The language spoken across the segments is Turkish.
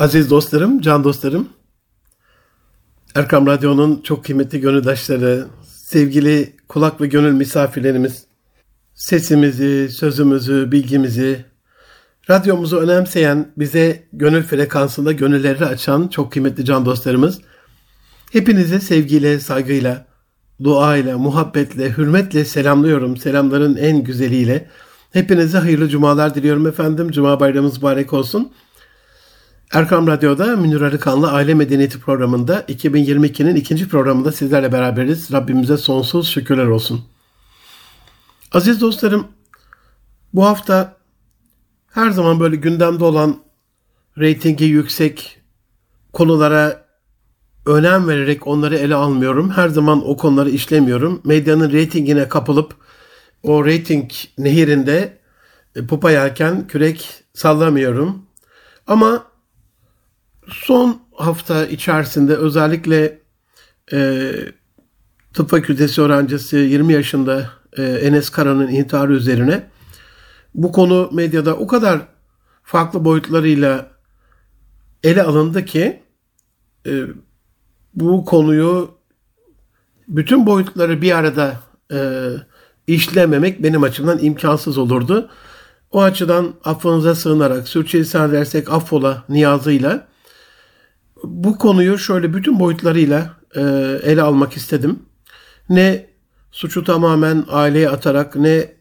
Aziz dostlarım, can dostlarım, Erkam Radyo'nun çok kıymetli gönüldaşları, sevgili kulak ve gönül misafirlerimiz, sesimizi, sözümüzü, bilgimizi, radyomuzu önemseyen, bize gönül frekansında gönülleri açan çok kıymetli can dostlarımız, hepinize sevgiyle, saygıyla, duayla, muhabbetle, hürmetle selamlıyorum. Selamların en güzeliyle. Hepinize hayırlı cumalar diliyorum efendim. Cuma bayramımız mübarek olsun. Erkam Radyo'da Münir Arıkan'la Aile Medeniyeti programında 2022'nin ikinci programında sizlerle beraberiz. Rabbimize sonsuz şükürler olsun. Aziz dostlarım, bu hafta her zaman böyle gündemde olan reytingi yüksek konulara önem vererek onları ele almıyorum. Her zaman o konuları işlemiyorum. Medyanın reytingine kapılıp o reyting nehirinde e, pupa yerken kürek sallamıyorum. Ama son hafta içerisinde özellikle e, tıp fakültesi öğrencisi 20 yaşında e, Enes Kara'nın intiharı üzerine bu konu medyada o kadar farklı boyutlarıyla ele alındı ki e, bu konuyu bütün boyutları bir arada e, işlememek benim açımdan imkansız olurdu. O açıdan affınıza sığınarak, sürçülisan edersek affola niyazıyla bu konuyu şöyle bütün boyutlarıyla e, ele almak istedim. Ne suçu tamamen aileye atarak, ne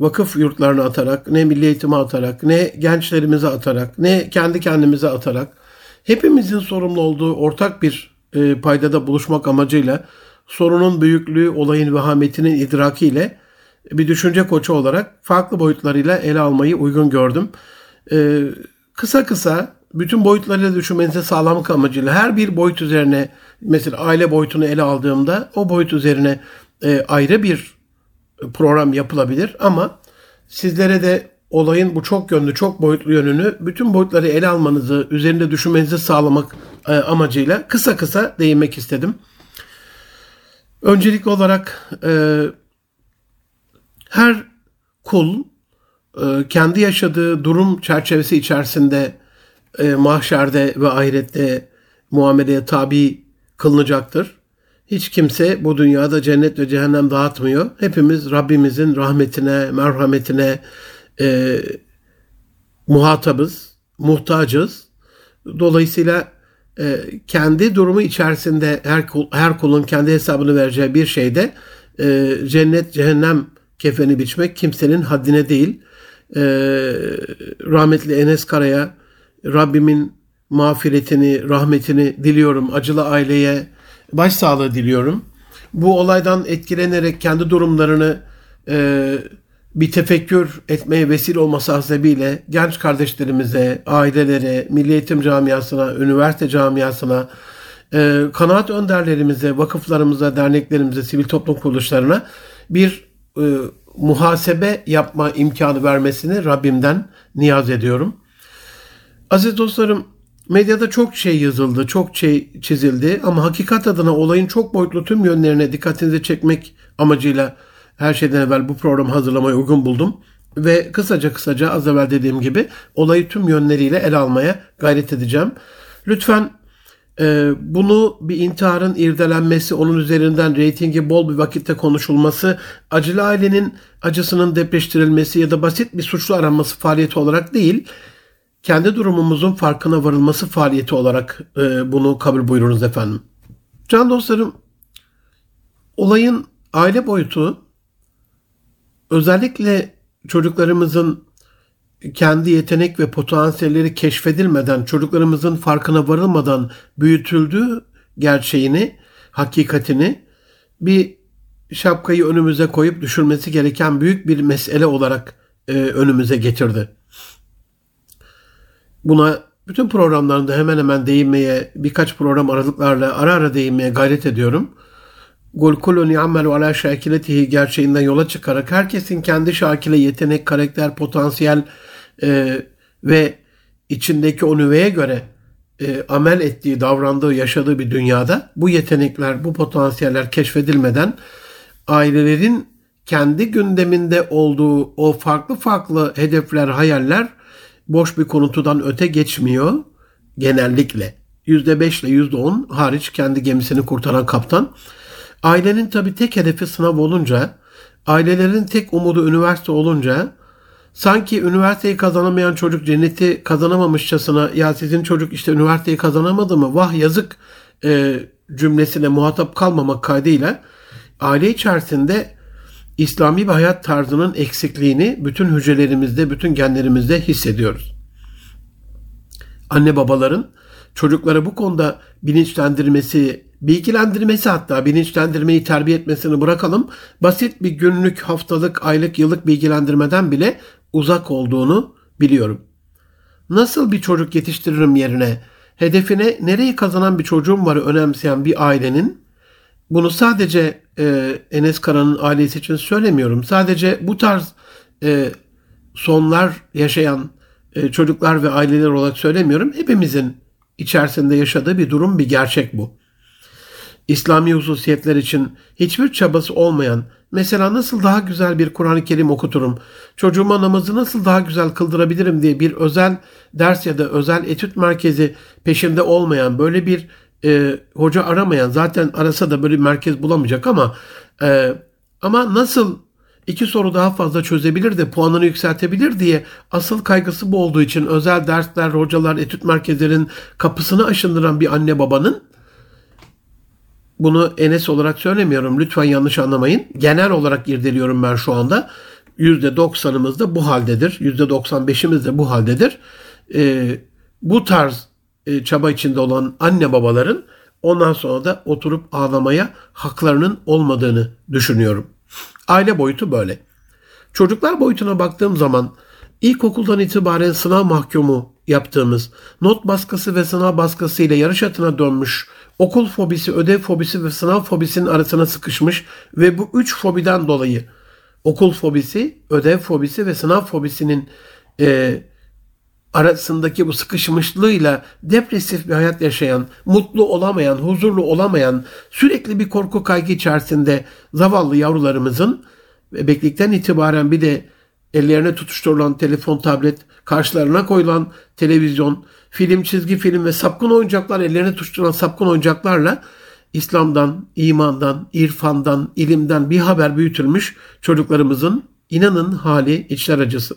vakıf yurtlarına atarak, ne milli eğitime atarak, ne gençlerimize atarak, ne kendi kendimize atarak hepimizin sorumlu olduğu ortak bir e, paydada buluşmak amacıyla sorunun büyüklüğü, olayın vehametinin idrakiyle bir düşünce koçu olarak farklı boyutlarıyla ele almayı uygun gördüm. E, kısa kısa bütün boyutlarıyla düşünmenize sağlamak amacıyla her bir boyut üzerine mesela aile boyutunu ele aldığımda o boyut üzerine e, ayrı bir program yapılabilir ama sizlere de olayın bu çok yönlü, çok boyutlu yönünü bütün boyutları ele almanızı, üzerinde düşünmenizi sağlamak e, amacıyla kısa kısa değinmek istedim. Öncelik olarak e, her kul e, kendi yaşadığı durum çerçevesi içerisinde e, mahşerde ve ahirette muameleye tabi kılınacaktır. Hiç kimse bu dünyada cennet ve cehennem dağıtmıyor. Hepimiz Rabbimizin rahmetine, merhametine e, muhatabız, muhtacız. Dolayısıyla e, kendi durumu içerisinde her, kul, her kulun kendi hesabını vereceği bir şeyde e, cennet, cehennem kefeni biçmek kimsenin haddine değil. E, rahmetli Enes Kara'ya Rabbimin mağfiretini, rahmetini diliyorum. Acılı aileye başsağlığı diliyorum. Bu olaydan etkilenerek kendi durumlarını e, bir tefekkür etmeye vesile olması hasebiyle genç kardeşlerimize, ailelere, milli camiasına, üniversite camiasına, e, kanaat önderlerimize, vakıflarımıza, derneklerimize, sivil toplum kuruluşlarına bir e, muhasebe yapma imkanı vermesini Rabbimden niyaz ediyorum. Aziz dostlarım, medyada çok şey yazıldı, çok şey çizildi ama hakikat adına olayın çok boyutlu tüm yönlerine dikkatinizi çekmek amacıyla her şeyden evvel bu programı hazırlamaya uygun buldum. Ve kısaca kısaca az evvel dediğim gibi olayı tüm yönleriyle ele almaya gayret edeceğim. Lütfen e, bunu bir intiharın irdelenmesi, onun üzerinden reytingi bol bir vakitte konuşulması, acılı ailenin acısının depreştirilmesi ya da basit bir suçlu aranması faaliyeti olarak değil, kendi durumumuzun farkına varılması faaliyeti olarak e, bunu kabul buyurunuz efendim. Can dostlarım, olayın aile boyutu özellikle çocuklarımızın kendi yetenek ve potansiyelleri keşfedilmeden, çocuklarımızın farkına varılmadan büyütüldüğü gerçeğini, hakikatini bir şapkayı önümüze koyup düşürmesi gereken büyük bir mesele olarak e, önümüze getirdi. Buna bütün programlarında hemen hemen değinmeye, birkaç program aralıklarla ara ara değinmeye gayret ediyorum. Gul kulun ya'melu ala şakiletihi gerçeğinden yola çıkarak herkesin kendi şakile yetenek, karakter, potansiyel e, ve içindeki o nüveye göre e, amel ettiği, davrandığı, yaşadığı bir dünyada bu yetenekler, bu potansiyeller keşfedilmeden ailelerin kendi gündeminde olduğu o farklı farklı hedefler, hayaller boş bir konutudan öte geçmiyor. genellikle. %5 ile %10 hariç kendi gemisini kurtaran kaptan. Ailenin tabi tek hedefi sınav olunca, ailelerin tek umudu üniversite olunca sanki üniversiteyi kazanamayan çocuk cenneti kazanamamışçasına ya sizin çocuk işte üniversiteyi kazanamadı mı vah yazık e, cümlesine muhatap kalmamak kaydıyla aile içerisinde İslami bir hayat tarzının eksikliğini bütün hücrelerimizde, bütün genlerimizde hissediyoruz. Anne babaların çocuklara bu konuda bilinçlendirmesi, bilgilendirmesi hatta bilinçlendirmeyi terbiye etmesini bırakalım. Basit bir günlük, haftalık, aylık, yıllık bilgilendirmeden bile uzak olduğunu biliyorum. Nasıl bir çocuk yetiştiririm yerine hedefine nereyi kazanan bir çocuğum var önemseyen bir ailenin bunu sadece e, Enes Kara'nın ailesi için söylemiyorum. Sadece bu tarz e, sonlar yaşayan e, çocuklar ve aileler olarak söylemiyorum. Hepimizin içerisinde yaşadığı bir durum, bir gerçek bu. İslami hususiyetler için hiçbir çabası olmayan, mesela nasıl daha güzel bir Kur'an-ı Kerim okuturum, çocuğuma namazı nasıl daha güzel kıldırabilirim diye bir özel ders ya da özel etüt merkezi peşinde olmayan, böyle bir e, hoca aramayan, zaten arasa da böyle bir merkez bulamayacak ama e, ama nasıl iki soru daha fazla çözebilir de puanını yükseltebilir diye asıl kaygısı bu olduğu için özel dersler, hocalar, etüt merkezlerin kapısını aşındıran bir anne babanın bunu Enes olarak söylemiyorum. Lütfen yanlış anlamayın. Genel olarak irdeliyorum ben şu anda. %90'ımız da bu haldedir. %95'imiz de bu haldedir. Ee, bu tarz e, çaba içinde olan anne babaların ondan sonra da oturup ağlamaya haklarının olmadığını düşünüyorum. Aile boyutu böyle. Çocuklar boyutuna baktığım zaman ilkokuldan itibaren sınav mahkumu yaptığımız, not baskısı ve sınav baskısı ile yarış atına dönmüş, okul fobisi, ödev fobisi ve sınav fobisinin arasına sıkışmış ve bu üç fobiden dolayı okul fobisi, ödev fobisi ve sınav fobisinin e, arasındaki bu sıkışmışlığıyla depresif bir hayat yaşayan, mutlu olamayan, huzurlu olamayan, sürekli bir korku kaygı içerisinde zavallı yavrularımızın bebeklikten itibaren bir de ellerine tutuşturulan telefon, tablet, karşılarına koyulan televizyon, film, çizgi film ve sapkın oyuncaklar, ellerine tutuşturulan sapkın oyuncaklarla İslam'dan, imandan, irfandan, ilimden bir haber büyütülmüş çocuklarımızın inanın hali içler acısı.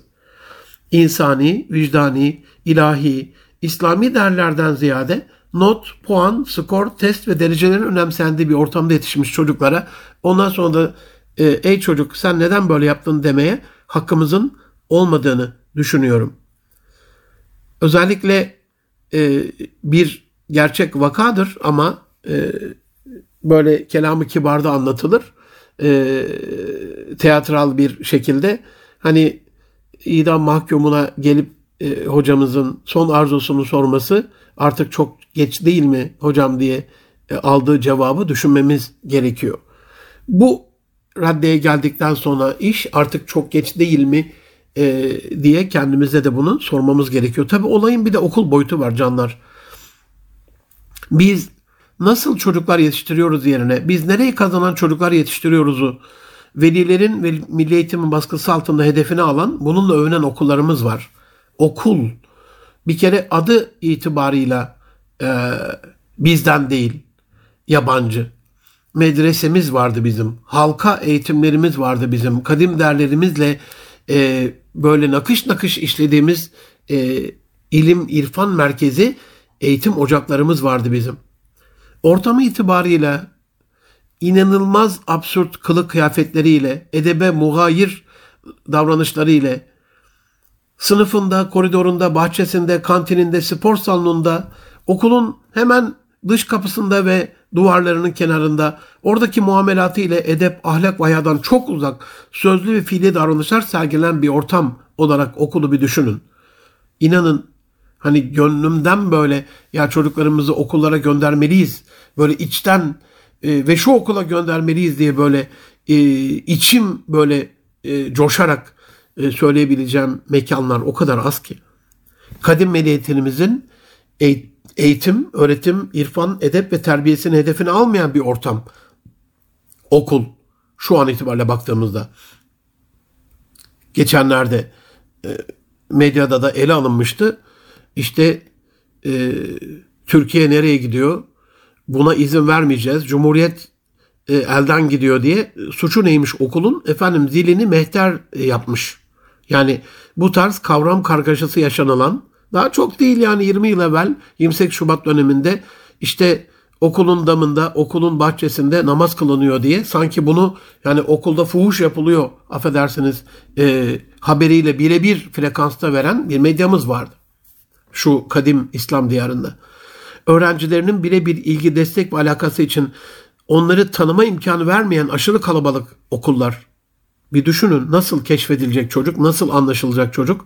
İnsani, vicdani, ilahi, İslami değerlerden ziyade not, puan, skor, test ve derecelerin önemsendiği bir ortamda yetişmiş çocuklara ondan sonra da e, ey çocuk sen neden böyle yaptın demeye hakkımızın olmadığını düşünüyorum. Özellikle e, bir gerçek vakadır ama e, böyle kelamı kibarda anlatılır. E, teatral bir şekilde hani idam mahkumuna gelip e, hocamızın son arzusunu sorması artık çok geç değil mi hocam diye e, aldığı cevabı düşünmemiz gerekiyor. Bu raddeye geldikten sonra iş artık çok geç değil mi e, diye kendimize de bunu sormamız gerekiyor. Tabi olayın bir de okul boyutu var canlar. Biz nasıl çocuklar yetiştiriyoruz yerine, biz nereyi kazanan çocuklar yetiştiriyoruzu velilerin ve milli eğitimin baskısı altında hedefine alan, bununla övünen okullarımız var. Okul bir kere adı itibarıyla e, bizden değil, yabancı. Medresemiz vardı bizim, halka eğitimlerimiz vardı bizim, kadim derlerimizle e, böyle nakış nakış işlediğimiz e, ilim, irfan merkezi eğitim ocaklarımız vardı bizim. Ortamı itibarıyla inanılmaz absürt kılık kıyafetleriyle, edebe muhayir davranışlarıyla, sınıfında, koridorunda, bahçesinde, kantininde, spor salonunda, okulun hemen dış kapısında ve duvarlarının kenarında oradaki muamelatı ile edep, ahlak ve hayadan çok uzak sözlü ve fiili davranışlar sergilenen bir ortam olarak okulu bir düşünün. İnanın hani gönlümden böyle ya çocuklarımızı okullara göndermeliyiz. Böyle içten e, ve şu okula göndermeliyiz diye böyle e, içim böyle e, coşarak e, söyleyebileceğim mekanlar o kadar az ki. Kadim medeniyetimizin eğitim, öğretim, irfan, edep ve terbiyesini hedefine almayan bir ortam. Okul şu an itibariyle baktığımızda geçenlerde e, medyada da ele alınmıştı. İşte e, Türkiye nereye gidiyor? Buna izin vermeyeceğiz. Cumhuriyet e, elden gidiyor diye suçu neymiş okulun? Efendim zilini mehter e, yapmış. Yani bu tarz kavram kargaşası yaşanılan daha çok değil yani 20 yıl evvel 28 Şubat döneminde işte okulun damında, okulun bahçesinde namaz kılınıyor diye sanki bunu yani okulda fuhuş yapılıyor affedersiniz e, haberiyle birebir frekansta veren bir medyamız vardı. Şu kadim İslam diyarında. Öğrencilerinin birebir ilgi, destek ve alakası için onları tanıma imkanı vermeyen aşırı kalabalık okullar. Bir düşünün nasıl keşfedilecek çocuk, nasıl anlaşılacak çocuk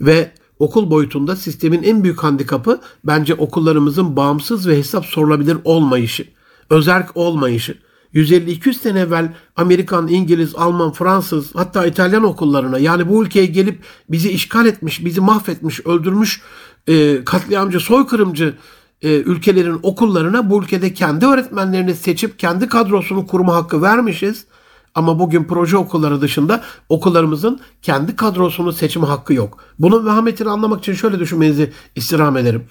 ve okul boyutunda sistemin en büyük handikapı bence okullarımızın bağımsız ve hesap sorulabilir olmayışı, özerk olmayışı. 150-200 sene evvel Amerikan, İngiliz, Alman, Fransız hatta İtalyan okullarına yani bu ülkeye gelip bizi işgal etmiş, bizi mahvetmiş, öldürmüş, e, katliamcı, soykırımcı e, ülkelerin okullarına bu ülkede kendi öğretmenlerini seçip kendi kadrosunu kurma hakkı vermişiz. Ama bugün proje okulları dışında okullarımızın kendi kadrosunu seçme hakkı yok. Bunun vehametini anlamak için şöyle düşünmenizi istirham ederim.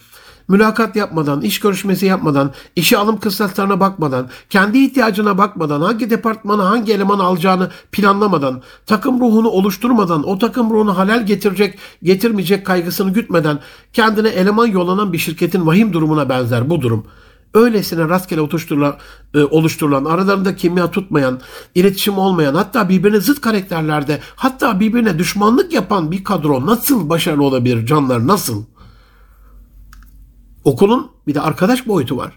Mülakat yapmadan, iş görüşmesi yapmadan, işe alım kıstaslarına bakmadan, kendi ihtiyacına bakmadan, hangi departmana hangi eleman alacağını planlamadan, takım ruhunu oluşturmadan, o takım ruhunu halel getirecek, getirmeyecek kaygısını gütmeden kendine eleman yollanan bir şirketin vahim durumuna benzer bu durum öylesine rastgele oluşturulan, e, oluşturulan, aralarında kimya tutmayan, iletişim olmayan, hatta birbirine zıt karakterlerde, hatta birbirine düşmanlık yapan bir kadro nasıl başarılı olabilir canlar nasıl? Okulun bir de arkadaş boyutu var.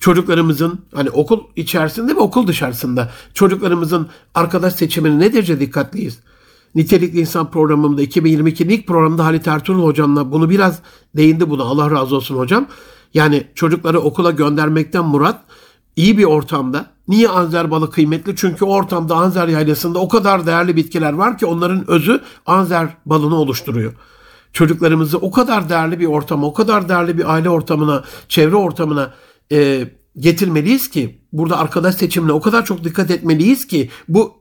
Çocuklarımızın hani okul içerisinde ve okul dışarısında çocuklarımızın arkadaş seçimine ne derece dikkatliyiz? Nitelikli İnsan programımda 2022'nin ilk programında Halit Ertuğrul hocamla bunu biraz değindi buna Allah razı olsun hocam. Yani çocukları okula göndermekten murat iyi bir ortamda. Niye anzer balı kıymetli? Çünkü o ortamda anzer yaylasında o kadar değerli bitkiler var ki onların özü anzer balını oluşturuyor. Çocuklarımızı o kadar değerli bir ortama, o kadar değerli bir aile ortamına, çevre ortamına e, getirmeliyiz ki burada arkadaş seçimine o kadar çok dikkat etmeliyiz ki bu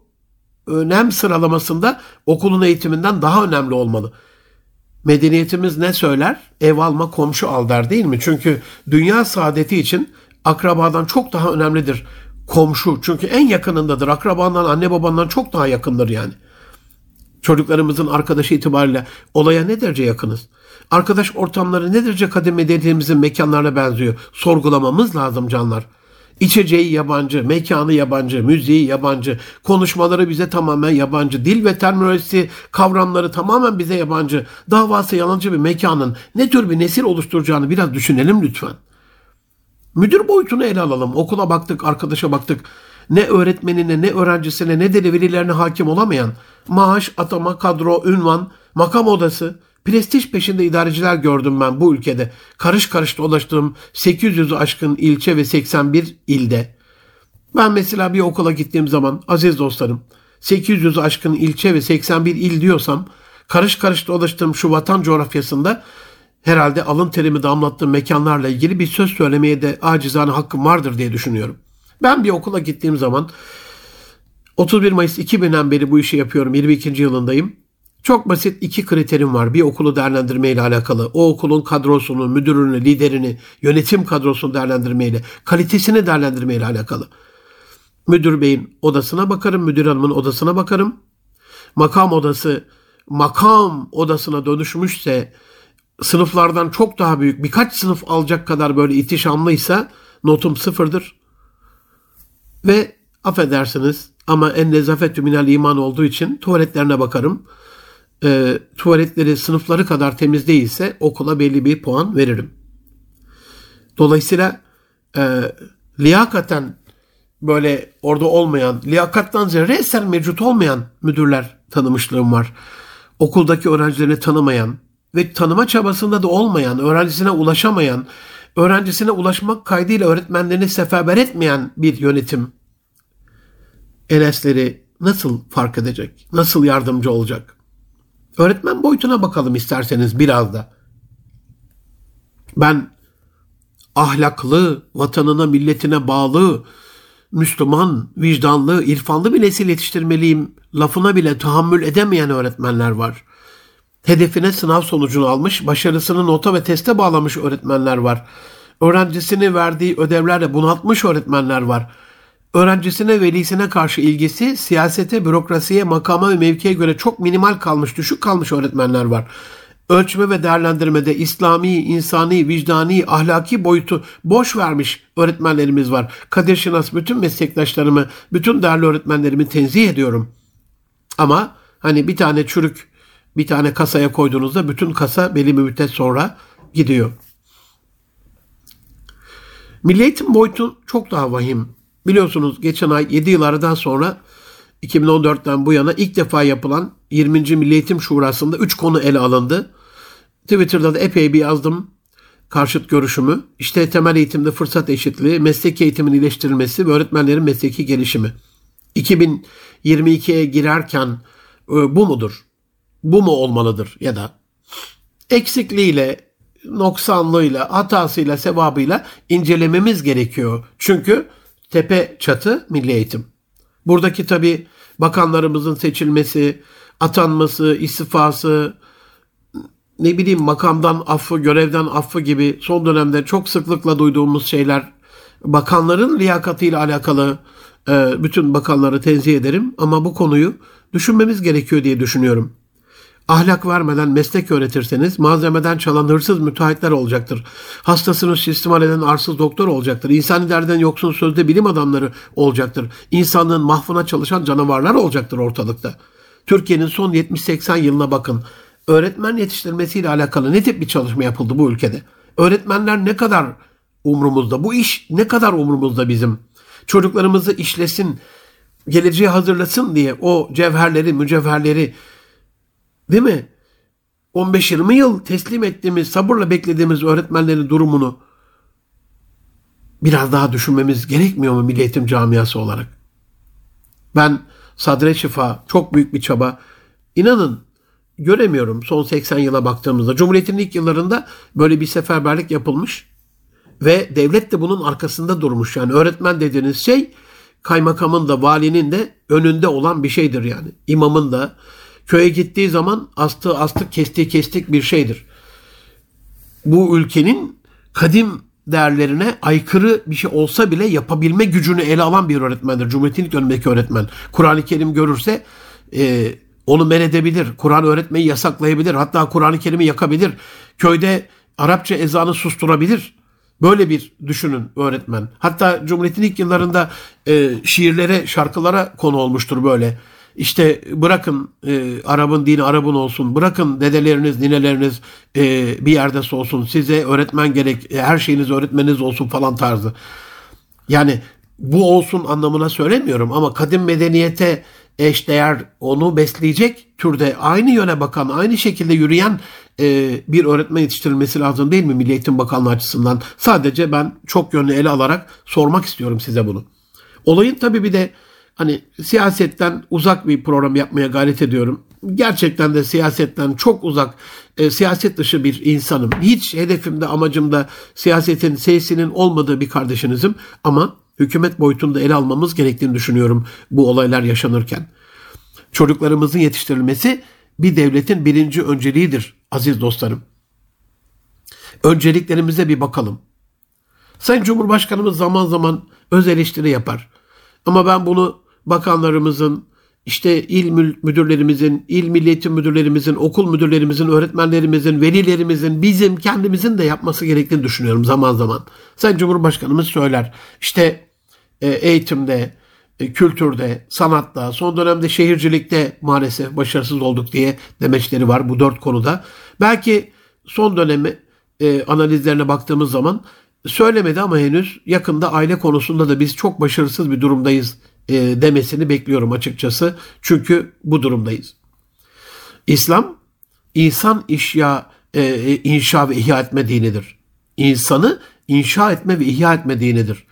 önem sıralamasında okulun eğitiminden daha önemli olmalı. Medeniyetimiz ne söyler? Ev alma komşu al der değil mi? Çünkü dünya saadeti için akrabadan çok daha önemlidir komşu. Çünkü en yakınındadır. Akrabandan, anne babandan çok daha yakındır yani. Çocuklarımızın arkadaşı itibariyle olaya ne derece yakınız? Arkadaş ortamları ne derece kadim medeniyetimizin mekanlarına benziyor? Sorgulamamız lazım canlar. İçeceği yabancı, mekanı yabancı, müziği yabancı, konuşmaları bize tamamen yabancı, dil ve terminolojisi kavramları tamamen bize yabancı, davası yalancı bir mekanın ne tür bir nesil oluşturacağını biraz düşünelim lütfen. Müdür boyutunu ele alalım. Okula baktık, arkadaşa baktık. Ne öğretmenine, ne öğrencisine, ne de velilerine hakim olamayan maaş, atama, kadro, ünvan, makam odası, Prestij peşinde idareciler gördüm ben bu ülkede. Karış karış dolaştığım 800'ü aşkın ilçe ve 81 ilde. Ben mesela bir okula gittiğim zaman aziz dostlarım 800'ü aşkın ilçe ve 81 il diyorsam karış karış dolaştığım şu vatan coğrafyasında herhalde alın terimi damlattığım mekanlarla ilgili bir söz söylemeye de acizane hakkım vardır diye düşünüyorum. Ben bir okula gittiğim zaman 31 Mayıs 2000'den beri bu işi yapıyorum. 22. yılındayım. Çok basit iki kriterim var bir okulu değerlendirme ile alakalı. O okulun kadrosunu, müdürünü, liderini, yönetim kadrosunu değerlendirme ile, kalitesini değerlendirme ile alakalı. Müdür beyin odasına bakarım, müdür hanımın odasına bakarım. Makam odası makam odasına dönüşmüşse sınıflardan çok daha büyük birkaç sınıf alacak kadar böyle itişamlıysa notum sıfırdır. Ve affedersiniz ama en nezafet minel iman olduğu için tuvaletlerine bakarım e, tuvaletleri sınıfları kadar temiz değilse okula belli bir puan veririm. Dolayısıyla e, liyakaten böyle orada olmayan, liyakattan ziyade resmen mevcut olmayan müdürler tanımışlığım var. Okuldaki öğrencilerini tanımayan ve tanıma çabasında da olmayan, öğrencisine ulaşamayan, öğrencisine ulaşmak kaydıyla öğretmenlerini seferber etmeyen bir yönetim Enesleri nasıl fark edecek? Nasıl yardımcı olacak? Öğretmen boyutuna bakalım isterseniz biraz da. Ben ahlaklı, vatanına, milletine bağlı, Müslüman, vicdanlı, irfanlı bir nesil yetiştirmeliyim lafına bile tahammül edemeyen öğretmenler var. Hedefine sınav sonucunu almış, başarısını nota ve teste bağlamış öğretmenler var. Öğrencisini verdiği ödevlerle bunaltmış öğretmenler var. Öğrencisine, velisine karşı ilgisi siyasete, bürokrasiye, makama ve mevkiye göre çok minimal kalmış, düşük kalmış öğretmenler var. Ölçme ve değerlendirmede İslami, insani, vicdani, ahlaki boyutu boş vermiş öğretmenlerimiz var. Kadir Şinas bütün meslektaşlarımı, bütün değerli öğretmenlerimi tenzih ediyorum. Ama hani bir tane çürük bir tane kasaya koyduğunuzda bütün kasa belli bir müddet sonra gidiyor. Milli eğitim boyutu çok daha vahim. Biliyorsunuz geçen ay 7 yıl aradan sonra 2014'ten bu yana ilk defa yapılan 20. Milli Eğitim Şurası'nda 3 konu ele alındı. Twitter'da da epey bir yazdım karşıt görüşümü. İşte temel eğitimde fırsat eşitliği, meslek eğitimin iyileştirilmesi ve öğretmenlerin mesleki gelişimi. 2022'ye girerken e, bu mudur? Bu mu olmalıdır ya da eksikliğiyle, noksanlığıyla, hatasıyla, sevabıyla incelememiz gerekiyor. Çünkü tepe çatı milli eğitim. Buradaki tabi bakanlarımızın seçilmesi, atanması, istifası, ne bileyim makamdan affı, görevden affı gibi son dönemde çok sıklıkla duyduğumuz şeyler bakanların liyakatıyla alakalı e, bütün bakanları tenzih ederim ama bu konuyu düşünmemiz gerekiyor diye düşünüyorum. Ahlak vermeden meslek öğretirseniz malzemeden çalan hırsız müteahhitler olacaktır. Hastasını suistimal eden arsız doktor olacaktır. İnsani derden yoksun sözde bilim adamları olacaktır. İnsanlığın mahvına çalışan canavarlar olacaktır ortalıkta. Türkiye'nin son 70-80 yılına bakın. Öğretmen yetiştirmesiyle alakalı ne tip bir çalışma yapıldı bu ülkede? Öğretmenler ne kadar umrumuzda? Bu iş ne kadar umrumuzda bizim? Çocuklarımızı işlesin, geleceği hazırlasın diye o cevherleri, mücevherleri Değil mi? 15-20 yıl teslim ettiğimiz, sabırla beklediğimiz öğretmenlerin durumunu biraz daha düşünmemiz gerekmiyor mu Milli Eğitim Camiası olarak? Ben Sadre Şifa çok büyük bir çaba. İnanın göremiyorum son 80 yıla baktığımızda. Cumhuriyet'in ilk yıllarında böyle bir seferberlik yapılmış ve devlet de bunun arkasında durmuş. Yani öğretmen dediğiniz şey kaymakamın da valinin de önünde olan bir şeydir yani. İmamın da köye gittiği zaman astığı astık kestiği kestik bir şeydir. Bu ülkenin kadim değerlerine aykırı bir şey olsa bile yapabilme gücünü ele alan bir öğretmendir. Cumhuriyet'in ilk önündeki öğretmen. Kur'an-ı Kerim görürse e, onu men edebilir. Kur'an öğretmeyi yasaklayabilir. Hatta Kur'an-ı Kerim'i yakabilir. Köyde Arapça ezanı susturabilir. Böyle bir düşünün öğretmen. Hatta Cumhuriyet'in ilk yıllarında e, şiirlere, şarkılara konu olmuştur böyle. İşte bırakın e, Arap'ın dini Arap'ın olsun. Bırakın dedeleriniz, nineleriniz e, bir yerde olsun. Size öğretmen gerek, e, her şeyiniz öğretmeniniz olsun falan tarzı. Yani bu olsun anlamına söylemiyorum ama kadim medeniyete eşdeğer onu besleyecek türde aynı yöne bakan, aynı şekilde yürüyen e, bir öğretmen yetiştirilmesi lazım değil mi Milli Eğitim Bakanlığı açısından? Sadece ben çok yönlü ele alarak sormak istiyorum size bunu. Olayın tabii bir de hani siyasetten uzak bir program yapmaya gayret ediyorum. Gerçekten de siyasetten çok uzak, e, siyaset dışı bir insanım. Hiç hedefimde, amacımda siyasetin sesinin olmadığı bir kardeşinizim ama hükümet boyutunda ele almamız gerektiğini düşünüyorum bu olaylar yaşanırken. Çocuklarımızın yetiştirilmesi bir devletin birinci önceliğidir aziz dostlarım. Önceliklerimize bir bakalım. Sayın Cumhurbaşkanımız zaman zaman öz eleştiri yapar. Ama ben bunu bakanlarımızın, işte il müdürlerimizin, il milliyetin müdürlerimizin, okul müdürlerimizin, öğretmenlerimizin, velilerimizin, bizim kendimizin de yapması gerektiğini düşünüyorum zaman zaman. Sayın Cumhurbaşkanımız söyler. İşte e, eğitimde, e, kültürde, sanatta, son dönemde şehircilikte maalesef başarısız olduk diye demeçleri var bu dört konuda. Belki son dönemi e, analizlerine baktığımız zaman söylemedi ama henüz yakında aile konusunda da biz çok başarısız bir durumdayız e, demesini bekliyorum açıkçası. Çünkü bu durumdayız. İslam insan işya, e, inşa ve ihya etme dinidir. İnsanı inşa etme ve ihya etme dinidir.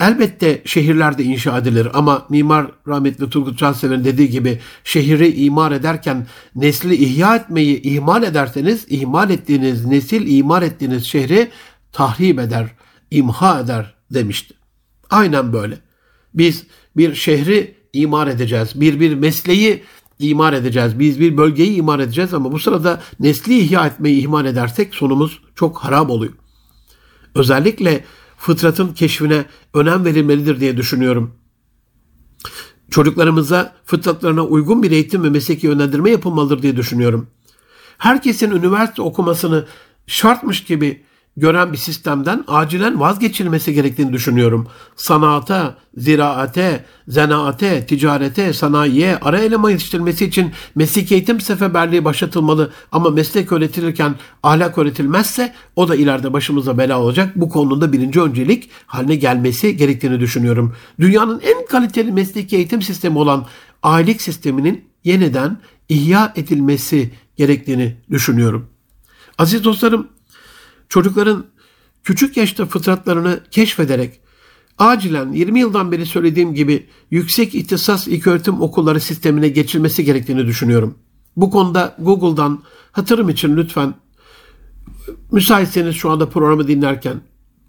Elbette şehirlerde inşa edilir ama Mimar rahmetli Turgut Cansever'in dediği gibi şehri imar ederken nesli ihya etmeyi ihmal ederseniz ihmal ettiğiniz nesil imar ettiğiniz şehri tahrip eder, imha eder demişti. Aynen böyle. Biz bir şehri imar edeceğiz. Bir bir mesleği imar edeceğiz. Biz bir bölgeyi imar edeceğiz ama bu sırada nesli ihya etmeyi ihmal edersek sonumuz çok harap oluyor. Özellikle fıtratın keşfine önem verilmelidir diye düşünüyorum. Çocuklarımıza fıtratlarına uygun bir eğitim ve mesleki yönlendirme yapılmalıdır diye düşünüyorum. Herkesin üniversite okumasını şartmış gibi gören bir sistemden acilen vazgeçilmesi gerektiğini düşünüyorum. Sanata, ziraate, zanaate, ticarete, sanayiye, ara eleman yetiştirilmesi için meslek eğitim seferberliği başlatılmalı ama meslek öğretilirken ahlak öğretilmezse o da ileride başımıza bela olacak. Bu konuda birinci öncelik haline gelmesi gerektiğini düşünüyorum. Dünyanın en kaliteli mesleki eğitim sistemi olan ailelik sisteminin yeniden ihya edilmesi gerektiğini düşünüyorum. Aziz dostlarım, çocukların küçük yaşta fıtratlarını keşfederek acilen 20 yıldan beri söylediğim gibi yüksek ihtisas ilköğretim okulları sistemine geçilmesi gerektiğini düşünüyorum. Bu konuda Google'dan hatırım için lütfen müsaitseniz şu anda programı dinlerken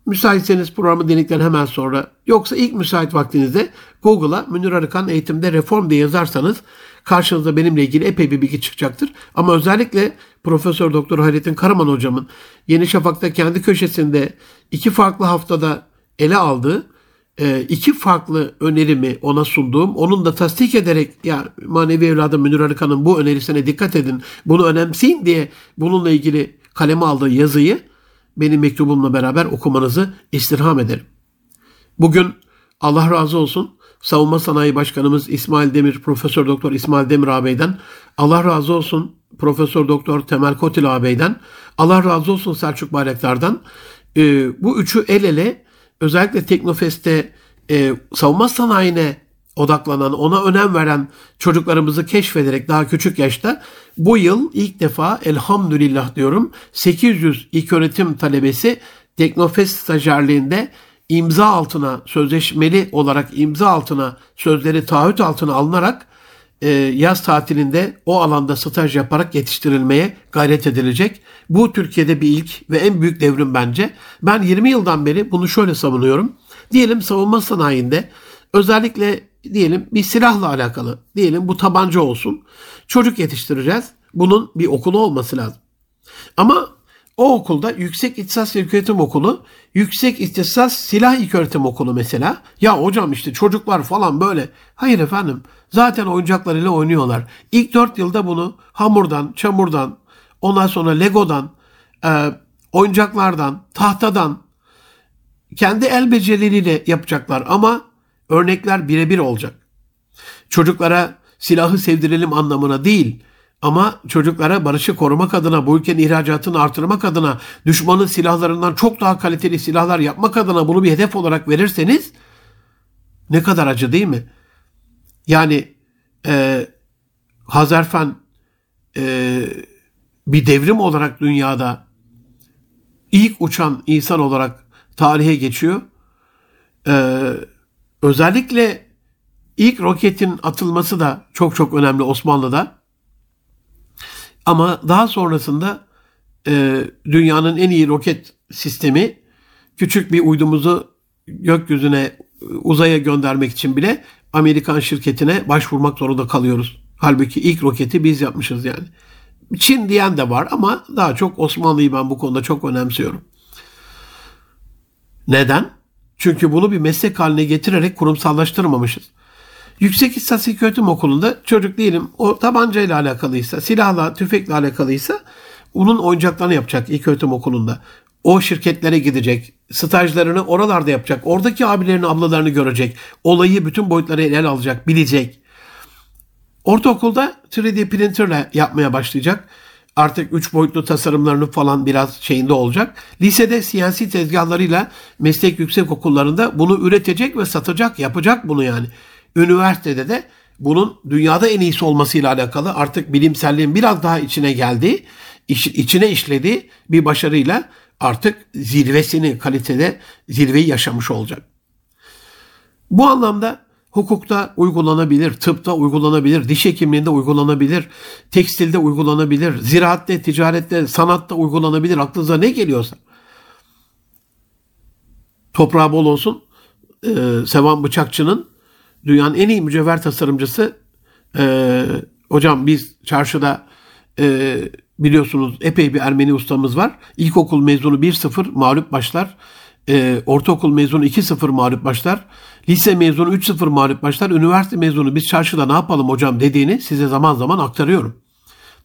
müsaitseniz programı dinledikten hemen sonra yoksa ilk müsait vaktinizde Google'a Münir Arıkan eğitimde reform diye yazarsanız karşınıza benimle ilgili epey bir bilgi çıkacaktır. Ama özellikle Profesör Doktor Hayrettin Karaman hocamın Yeni Şafak'ta kendi köşesinde iki farklı haftada ele aldığı e, iki farklı önerimi ona sunduğum, onun da tasdik ederek ya manevi evladım Münir Arıkan'ın bu önerisine dikkat edin, bunu önemseyin diye bununla ilgili kaleme aldığı yazıyı benim mektubumla beraber okumanızı istirham ederim. Bugün Allah razı olsun Savunma Sanayi Başkanımız İsmail Demir, Profesör Doktor İsmail Demir ağabeyden, Allah razı olsun Profesör Doktor Temel Kotil ağabeyden, Allah razı olsun Selçuk Bayraktar'dan. E, bu üçü el ele özellikle Teknofest'te e, savunma sanayine odaklanan, ona önem veren çocuklarımızı keşfederek daha küçük yaşta bu yıl ilk defa elhamdülillah diyorum 800 ilk öğretim talebesi Teknofest stajyerliğinde imza altına sözleşmeli olarak imza altına sözleri taahhüt altına alınarak e, yaz tatilinde o alanda staj yaparak yetiştirilmeye gayret edilecek. Bu Türkiye'de bir ilk ve en büyük devrim bence. Ben 20 yıldan beri bunu şöyle savunuyorum. Diyelim savunma sanayinde özellikle diyelim bir silahla alakalı diyelim bu tabanca olsun. Çocuk yetiştireceğiz. Bunun bir okulu olması lazım. Ama o okulda Yüksek İhtisas İlköğretim Okulu, Yüksek İhtisas Silah İlköğretim Okulu mesela. Ya hocam işte çocuklar falan böyle. Hayır efendim zaten oyuncaklarıyla oynuyorlar. İlk dört yılda bunu hamurdan, çamurdan, ondan sonra legodan, e, oyuncaklardan, tahtadan, kendi el becerileriyle yapacaklar ama örnekler birebir olacak. Çocuklara silahı sevdirelim anlamına değil, ama çocuklara barışı korumak adına, bu ülkenin ihracatını artırmak adına, düşmanın silahlarından çok daha kaliteli silahlar yapmak adına bunu bir hedef olarak verirseniz ne kadar acı değil mi? Yani e, Hazarfen e, bir devrim olarak dünyada ilk uçan insan olarak tarihe geçiyor. E, özellikle ilk roketin atılması da çok çok önemli Osmanlı'da. Ama daha sonrasında e, dünyanın en iyi roket sistemi küçük bir uydumuzu gökyüzüne uzaya göndermek için bile Amerikan şirketine başvurmak zorunda kalıyoruz. Halbuki ilk roketi biz yapmışız yani. Çin diyen de var ama daha çok Osmanlı'yı ben bu konuda çok önemsiyorum. Neden? Çünkü bunu bir meslek haline getirerek kurumsallaştırmamışız. Yüksek İstatistik Öğretim Okulu'nda çocuk diyelim o tabancayla alakalıysa, silahla, tüfekle alakalıysa onun oyuncaklarını yapacak ilk öğretim okulunda. O şirketlere gidecek, stajlarını oralarda yapacak, oradaki abilerini, ablalarını görecek, olayı bütün boyutları ele alacak, bilecek. Ortaokulda 3D printerle yapmaya başlayacak. Artık 3 boyutlu tasarımlarını falan biraz şeyinde olacak. Lisede CNC tezgahlarıyla meslek yüksek okullarında bunu üretecek ve satacak, yapacak bunu yani üniversitede de bunun dünyada en iyisi olmasıyla alakalı artık bilimselliğin biraz daha içine geldiği, iç, içine işlediği bir başarıyla artık zirvesini kalitede zirveyi yaşamış olacak. Bu anlamda hukukta uygulanabilir, tıpta uygulanabilir, diş hekimliğinde uygulanabilir, tekstilde uygulanabilir, ziraatte, ticarette, sanatta uygulanabilir. Aklınıza ne geliyorsa. Toprağı bol olsun. Ee, Sevan Bıçakçı'nın dünyanın en iyi mücevher tasarımcısı e, hocam biz çarşıda e, biliyorsunuz epey bir Ermeni ustamız var. İlkokul mezunu 1-0 mağlup başlar. E, ortaokul mezunu 2-0 mağlup başlar. Lise mezunu 3-0 mağlup başlar. Üniversite mezunu biz çarşıda ne yapalım hocam dediğini size zaman zaman aktarıyorum.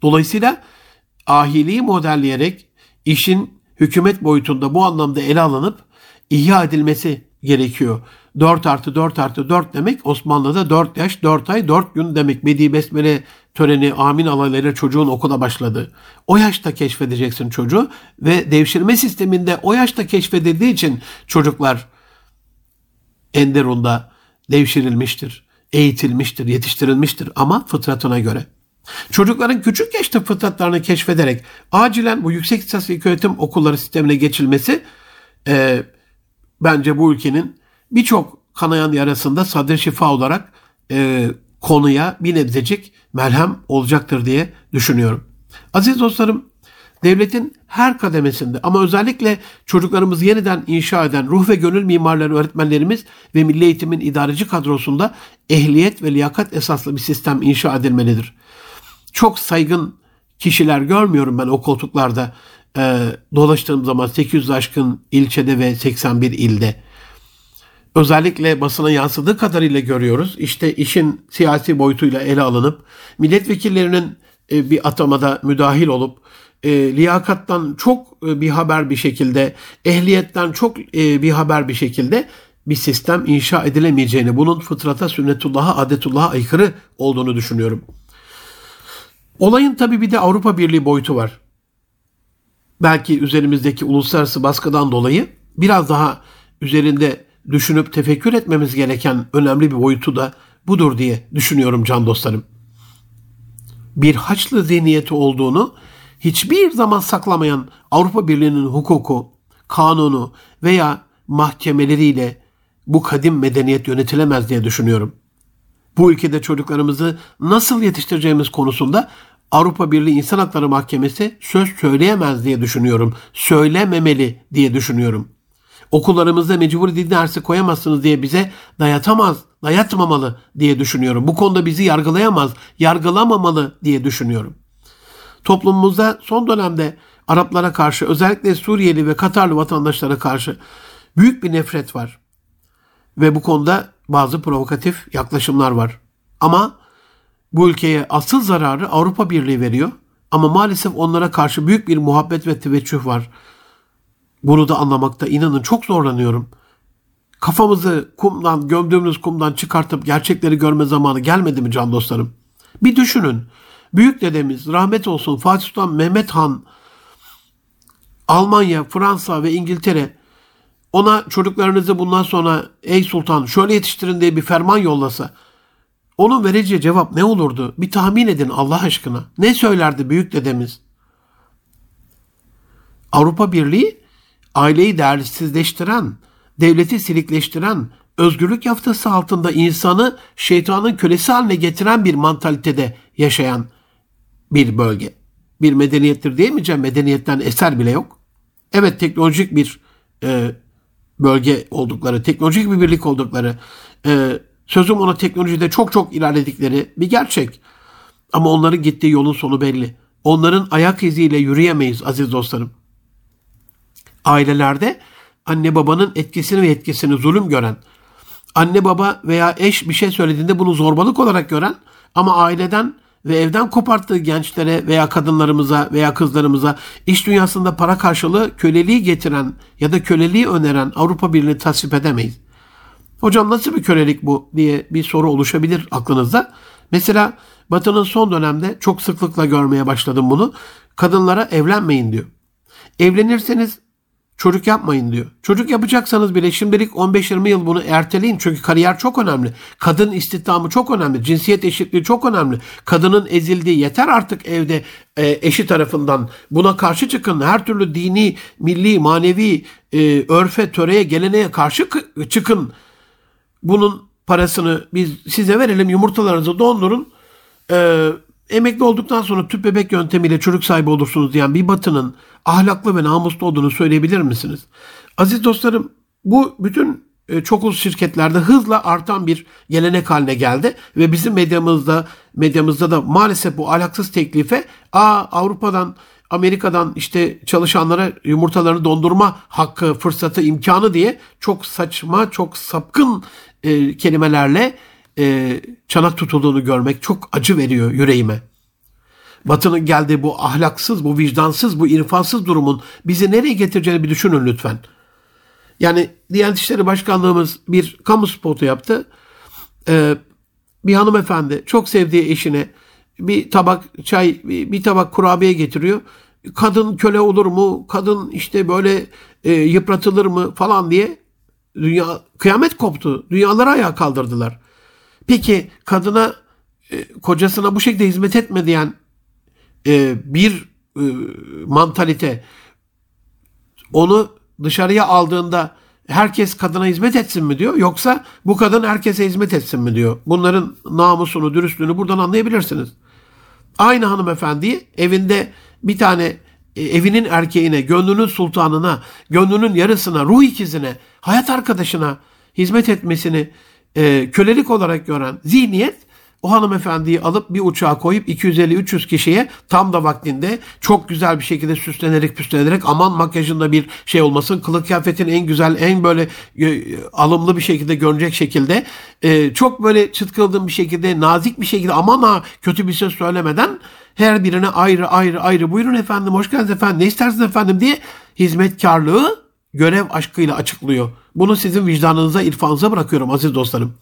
Dolayısıyla ahiliği modelleyerek işin hükümet boyutunda bu anlamda ele alınıp ihya edilmesi gerekiyor. 4 artı 4 artı 4 demek Osmanlı'da 4 yaş 4 ay 4 gün demek. Bedi Besmele töreni amin alayları çocuğun okula başladı. O yaşta keşfedeceksin çocuğu ve devşirme sisteminde o yaşta keşfedildiği için çocuklar Enderun'da devşirilmiştir, eğitilmiştir, yetiştirilmiştir ama fıtratına göre. Çocukların küçük yaşta fıtratlarını keşfederek acilen bu yüksek lisans öğretim okulları sistemine geçilmesi e, bence bu ülkenin birçok kanayan yarasında sadre şifa olarak e, konuya bir nebzecik merhem olacaktır diye düşünüyorum. Aziz dostlarım, devletin her kademesinde ama özellikle çocuklarımızı yeniden inşa eden ruh ve gönül mimarları öğretmenlerimiz ve milli eğitimin idareci kadrosunda ehliyet ve liyakat esaslı bir sistem inşa edilmelidir. Çok saygın kişiler görmüyorum ben o koltuklarda e, dolaştığım zaman 800 aşkın ilçede ve 81 ilde. Özellikle basına yansıdığı kadarıyla görüyoruz. İşte işin siyasi boyutuyla ele alınıp milletvekillerinin e, bir atamada müdahil olup e, liyakattan çok e, bir haber bir şekilde, ehliyetten çok e, bir haber bir şekilde bir sistem inşa edilemeyeceğini, bunun fıtrata, sünnetullah'a, adetullah'a aykırı olduğunu düşünüyorum. Olayın tabi bir de Avrupa Birliği boyutu var. Belki üzerimizdeki uluslararası baskıdan dolayı biraz daha üzerinde düşünüp tefekkür etmemiz gereken önemli bir boyutu da budur diye düşünüyorum can dostlarım. Bir Haçlı zihniyeti olduğunu hiçbir zaman saklamayan Avrupa Birliği'nin hukuku, kanunu veya mahkemeleriyle bu kadim medeniyet yönetilemez diye düşünüyorum. Bu ülkede çocuklarımızı nasıl yetiştireceğimiz konusunda Avrupa Birliği İnsan Hakları Mahkemesi söz söyleyemez diye düşünüyorum. Söylememeli diye düşünüyorum. Okullarımızda mecburi din dersi koyamazsınız diye bize dayatamaz, dayatmamalı diye düşünüyorum. Bu konuda bizi yargılayamaz, yargılamamalı diye düşünüyorum. Toplumumuzda son dönemde Araplara karşı özellikle Suriyeli ve Katarlı vatandaşlara karşı büyük bir nefret var. Ve bu konuda bazı provokatif yaklaşımlar var. Ama bu ülkeye asıl zararı Avrupa Birliği veriyor. Ama maalesef onlara karşı büyük bir muhabbet ve teveccüh var. Bunu da anlamakta inanın çok zorlanıyorum. Kafamızı kumdan, gömdüğümüz kumdan çıkartıp gerçekleri görme zamanı gelmedi mi can dostlarım? Bir düşünün. Büyük dedemiz rahmet olsun Fatih Sultan Mehmet Han Almanya, Fransa ve İngiltere ona çocuklarınızı bundan sonra ey sultan şöyle yetiştirin diye bir ferman yollasa onun vereceği cevap ne olurdu? Bir tahmin edin Allah aşkına. Ne söylerdi büyük dedemiz? Avrupa Birliği aileyi değersizleştiren, devleti silikleştiren, özgürlük yaftası altında insanı şeytanın kölesi haline getiren bir mantalitede yaşayan bir bölge. Bir medeniyettir diyemeyeceğim. Medeniyetten eser bile yok. Evet teknolojik bir e, bölge oldukları, teknolojik bir birlik oldukları, e, sözüm ona teknolojide çok çok ilerledikleri bir gerçek. Ama onların gittiği yolun sonu belli. Onların ayak iziyle yürüyemeyiz aziz dostlarım. Ailelerde anne babanın etkisini ve etkisini zulüm gören, anne baba veya eş bir şey söylediğinde bunu zorbalık olarak gören ama aileden ve evden koparttığı gençlere veya kadınlarımıza veya kızlarımıza iş dünyasında para karşılığı köleliği getiren ya da köleliği öneren Avrupa Birliği'ni tasvip edemeyiz. Hocam nasıl bir kölelik bu diye bir soru oluşabilir aklınızda. Mesela Batı'nın son dönemde çok sıklıkla görmeye başladım bunu. Kadınlara evlenmeyin diyor. Evlenirseniz Çocuk yapmayın diyor. Çocuk yapacaksanız bile şimdilik 15-20 yıl bunu erteleyin. Çünkü kariyer çok önemli. Kadın istihdamı çok önemli. Cinsiyet eşitliği çok önemli. Kadının ezildiği yeter artık evde e, eşi tarafından. Buna karşı çıkın. Her türlü dini, milli, manevi, e, örfe, töreye, geleneğe karşı çıkın. Bunun parasını biz size verelim. Yumurtalarınızı dondurun. E, emekli olduktan sonra tüp bebek yöntemiyle çocuk sahibi olursunuz diyen bir batının ahlaklı ve namuslu olduğunu söyleyebilir misiniz? Aziz dostlarım bu bütün e, çok uz şirketlerde hızla artan bir gelenek haline geldi ve bizim medyamızda medyamızda da maalesef bu alaksız teklife a Avrupa'dan Amerika'dan işte çalışanlara yumurtalarını dondurma hakkı, fırsatı, imkanı diye çok saçma, çok sapkın e, kelimelerle e, çanak tutulduğunu görmek çok acı veriyor yüreğime. Batı'nın geldiği bu ahlaksız, bu vicdansız, bu irfansız durumun bizi nereye getireceğini bir düşünün lütfen. Yani Diyanet İşleri Başkanlığımız bir kamu spotu yaptı. Ee, bir hanımefendi çok sevdiği eşine bir tabak çay, bir tabak kurabiye getiriyor. Kadın köle olur mu? Kadın işte böyle e, yıpratılır mı falan diye dünya kıyamet koptu. Dünyaları ayağa kaldırdılar. Peki kadına e, kocasına bu şekilde hizmet etme diyen e, bir e, mantalite onu dışarıya aldığında herkes kadına hizmet etsin mi diyor yoksa bu kadın herkese hizmet etsin mi diyor. Bunların namusunu, dürüstlüğünü buradan anlayabilirsiniz. Aynı hanımefendiyi evinde bir tane evinin erkeğine, gönlünün sultanına, gönlünün yarısına, ruh ikizine, hayat arkadaşına hizmet etmesini e, kölelik olarak gören zihniyet o hanımefendiyi alıp bir uçağa koyup 250-300 kişiye tam da vaktinde çok güzel bir şekilde süslenerek püslenerek aman makyajında bir şey olmasın. Kılık kıyafetin en güzel en böyle e, alımlı bir şekilde görünecek şekilde e, çok böyle çıtkıldığım bir şekilde nazik bir şekilde aman ha kötü bir söz söylemeden her birine ayrı ayrı ayrı buyurun efendim hoş geldiniz efendim ne istersiniz efendim diye hizmetkarlığı görev aşkıyla açıklıyor. Bunu sizin vicdanınıza, irfanınıza bırakıyorum aziz dostlarım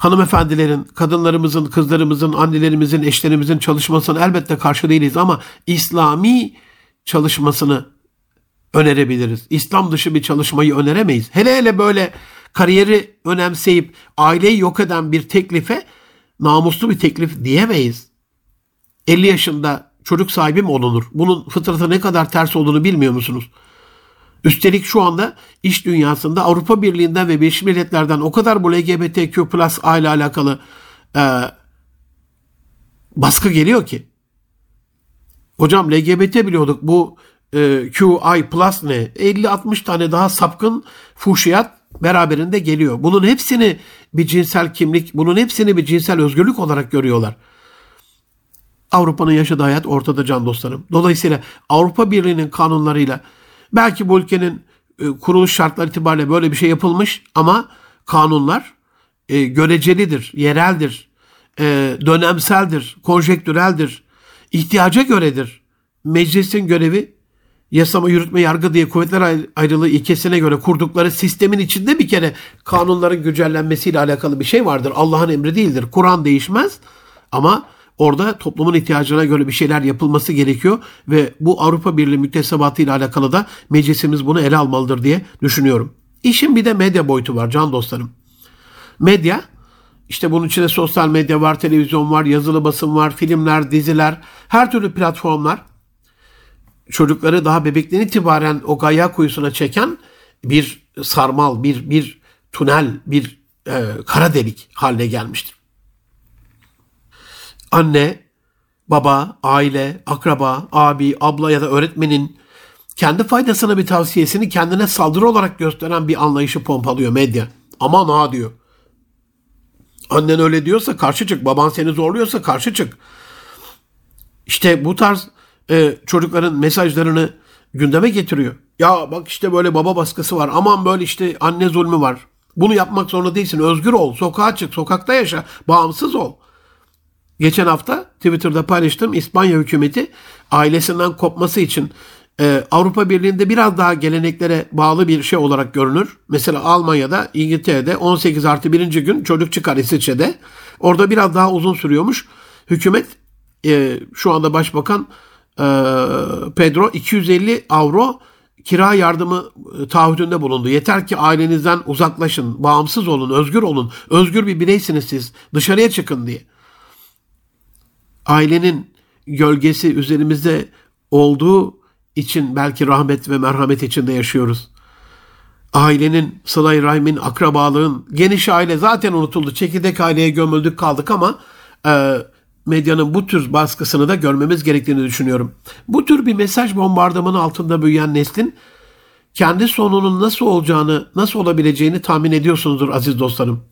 hanımefendilerin, kadınlarımızın, kızlarımızın, annelerimizin, eşlerimizin çalışmasına elbette karşı değiliz ama İslami çalışmasını önerebiliriz. İslam dışı bir çalışmayı öneremeyiz. Hele hele böyle kariyeri önemseyip aileyi yok eden bir teklife namuslu bir teklif diyemeyiz. 50 yaşında çocuk sahibi mi olunur? Bunun fıtratı ne kadar ters olduğunu bilmiyor musunuz? Üstelik şu anda iş dünyasında Avrupa Birliği'nden ve Birleşmiş Milletler'den o kadar bu LGBTQ plus ile alakalı e, baskı geliyor ki. Hocam LGBT biliyorduk bu e, QI plus ne? 50-60 tane daha sapkın fuhşiyat beraberinde geliyor. Bunun hepsini bir cinsel kimlik, bunun hepsini bir cinsel özgürlük olarak görüyorlar. Avrupa'nın yaşadığı hayat ortada can dostlarım. Dolayısıyla Avrupa Birliği'nin kanunlarıyla Belki bu ülkenin e, kuruluş şartları itibariyle böyle bir şey yapılmış ama kanunlar e, görecelidir, yereldir, e, dönemseldir, konjektüreldir, ihtiyaca göredir. Meclisin görevi yasama, yürütme, yargı diye kuvvetler ayrılığı ilkesine göre kurdukları sistemin içinde bir kere kanunların güncellenmesiyle alakalı bir şey vardır. Allah'ın emri değildir. Kur'an değişmez ama Orada toplumun ihtiyacına göre bir şeyler yapılması gerekiyor ve bu Avrupa Birliği müktesebatı ile alakalı da meclisimiz bunu ele almalıdır diye düşünüyorum. İşin bir de medya boyutu var can dostlarım. Medya işte bunun içinde sosyal medya var, televizyon var, yazılı basın var, filmler, diziler, her türlü platformlar çocukları daha bebekten itibaren o gaya kuyusuna çeken bir sarmal, bir bir tünel, bir e, kara delik haline gelmiştir anne, baba, aile, akraba, abi, abla ya da öğretmenin kendi faydasına bir tavsiyesini kendine saldırı olarak gösteren bir anlayışı pompalıyor medya. Aman ha diyor. Annen öyle diyorsa karşı çık. Baban seni zorluyorsa karşı çık. İşte bu tarz e, çocukların mesajlarını gündeme getiriyor. Ya bak işte böyle baba baskısı var. Aman böyle işte anne zulmü var. Bunu yapmak zorunda değilsin. Özgür ol. Sokağa çık. Sokakta yaşa. Bağımsız ol. Geçen hafta Twitter'da paylaştım. İspanya hükümeti ailesinden kopması için e, Avrupa Birliği'nde biraz daha geleneklere bağlı bir şey olarak görünür. Mesela Almanya'da, İngiltere'de 18 artı birinci gün çocuk çıkar İsviçre'de. Orada biraz daha uzun sürüyormuş. Hükümet e, şu anda başbakan e, Pedro 250 avro kira yardımı e, taahhüdünde bulundu. Yeter ki ailenizden uzaklaşın, bağımsız olun, özgür olun. Özgür bir bireysiniz siz. Dışarıya çıkın diye ailenin gölgesi üzerimizde olduğu için belki rahmet ve merhamet içinde yaşıyoruz. Ailenin, sılay rahimin, akrabalığın, geniş aile zaten unutuldu. Çekirdek aileye gömüldük kaldık ama e, medyanın bu tür baskısını da görmemiz gerektiğini düşünüyorum. Bu tür bir mesaj bombardımanı altında büyüyen neslin kendi sonunun nasıl olacağını, nasıl olabileceğini tahmin ediyorsunuzdur aziz dostlarım.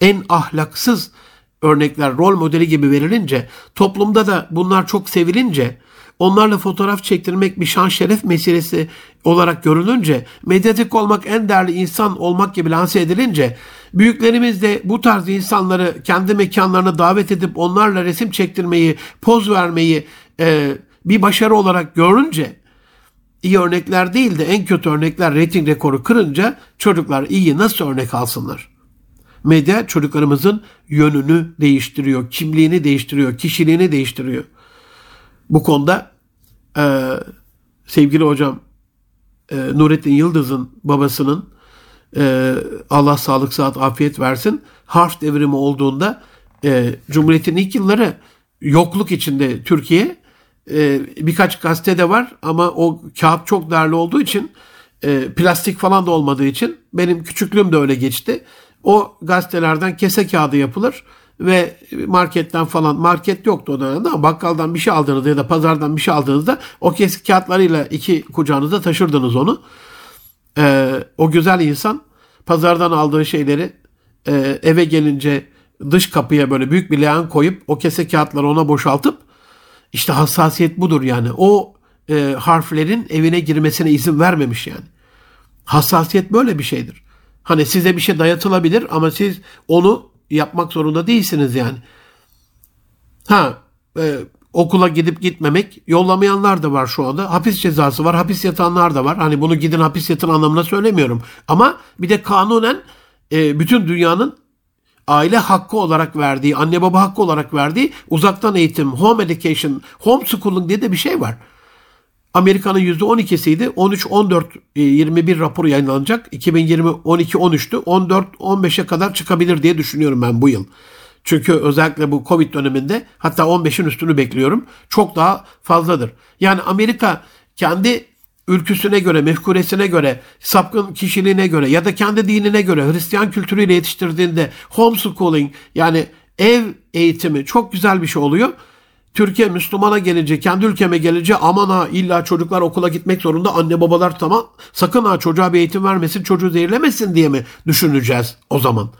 En ahlaksız örnekler rol modeli gibi verilince, toplumda da bunlar çok sevilince, onlarla fotoğraf çektirmek bir şan şeref meselesi olarak görülünce, medyatik olmak en değerli insan olmak gibi lanse edilince, büyüklerimiz de bu tarz insanları kendi mekanlarına davet edip onlarla resim çektirmeyi, poz vermeyi e, bir başarı olarak görünce, iyi örnekler değil de en kötü örnekler reyting rekoru kırınca çocuklar iyi nasıl örnek alsınlar? Medya çocuklarımızın yönünü değiştiriyor, kimliğini değiştiriyor, kişiliğini değiştiriyor. Bu konuda e, sevgili hocam e, Nurettin Yıldız'ın babasının e, Allah sağlık saat afiyet versin harf devrimi olduğunda e, Cumhuriyet'in ilk yılları yokluk içinde Türkiye e, birkaç gazetede var ama o kağıt çok değerli olduğu için e, plastik falan da olmadığı için benim küçüklüğüm de öyle geçti. O gazetelerden kese kağıdı yapılır ve marketten falan market yoktu o dönemde ama bakkaldan bir şey aldığınızda ya da pazardan bir şey aldığınızda o kese kağıtlarıyla iki kucağınızda taşırdınız onu. Ee, o güzel insan pazardan aldığı şeyleri e, eve gelince dış kapıya böyle büyük bir leğen koyup o kese kağıtları ona boşaltıp işte hassasiyet budur yani. O e, harflerin evine girmesine izin vermemiş yani. Hassasiyet böyle bir şeydir. Hani size bir şey dayatılabilir ama siz onu yapmak zorunda değilsiniz yani. Ha e, okula gidip gitmemek yollamayanlar da var şu anda. Hapis cezası var, hapis yatanlar da var. Hani bunu gidin hapis yatın anlamına söylemiyorum. Ama bir de kanunen e, bütün dünyanın aile hakkı olarak verdiği, anne baba hakkı olarak verdiği uzaktan eğitim, home education, homeschooling diye de bir şey var. Amerika'nın %12'siydi. 13-14-21 e, raporu yayınlanacak. 2020 12-13'tü. 14-15'e kadar çıkabilir diye düşünüyorum ben bu yıl. Çünkü özellikle bu Covid döneminde hatta 15'in üstünü bekliyorum. Çok daha fazladır. Yani Amerika kendi ülküsüne göre, mefkuresine göre, sapkın kişiliğine göre ya da kendi dinine göre Hristiyan kültürüyle yetiştirdiğinde homeschooling yani ev eğitimi çok güzel bir şey oluyor. Türkiye Müslümana gelince, kendi ülkeme gelince aman ha illa çocuklar okula gitmek zorunda anne babalar tamam sakın ha çocuğa bir eğitim vermesin çocuğu zehirlemesin diye mi düşüneceğiz o zaman?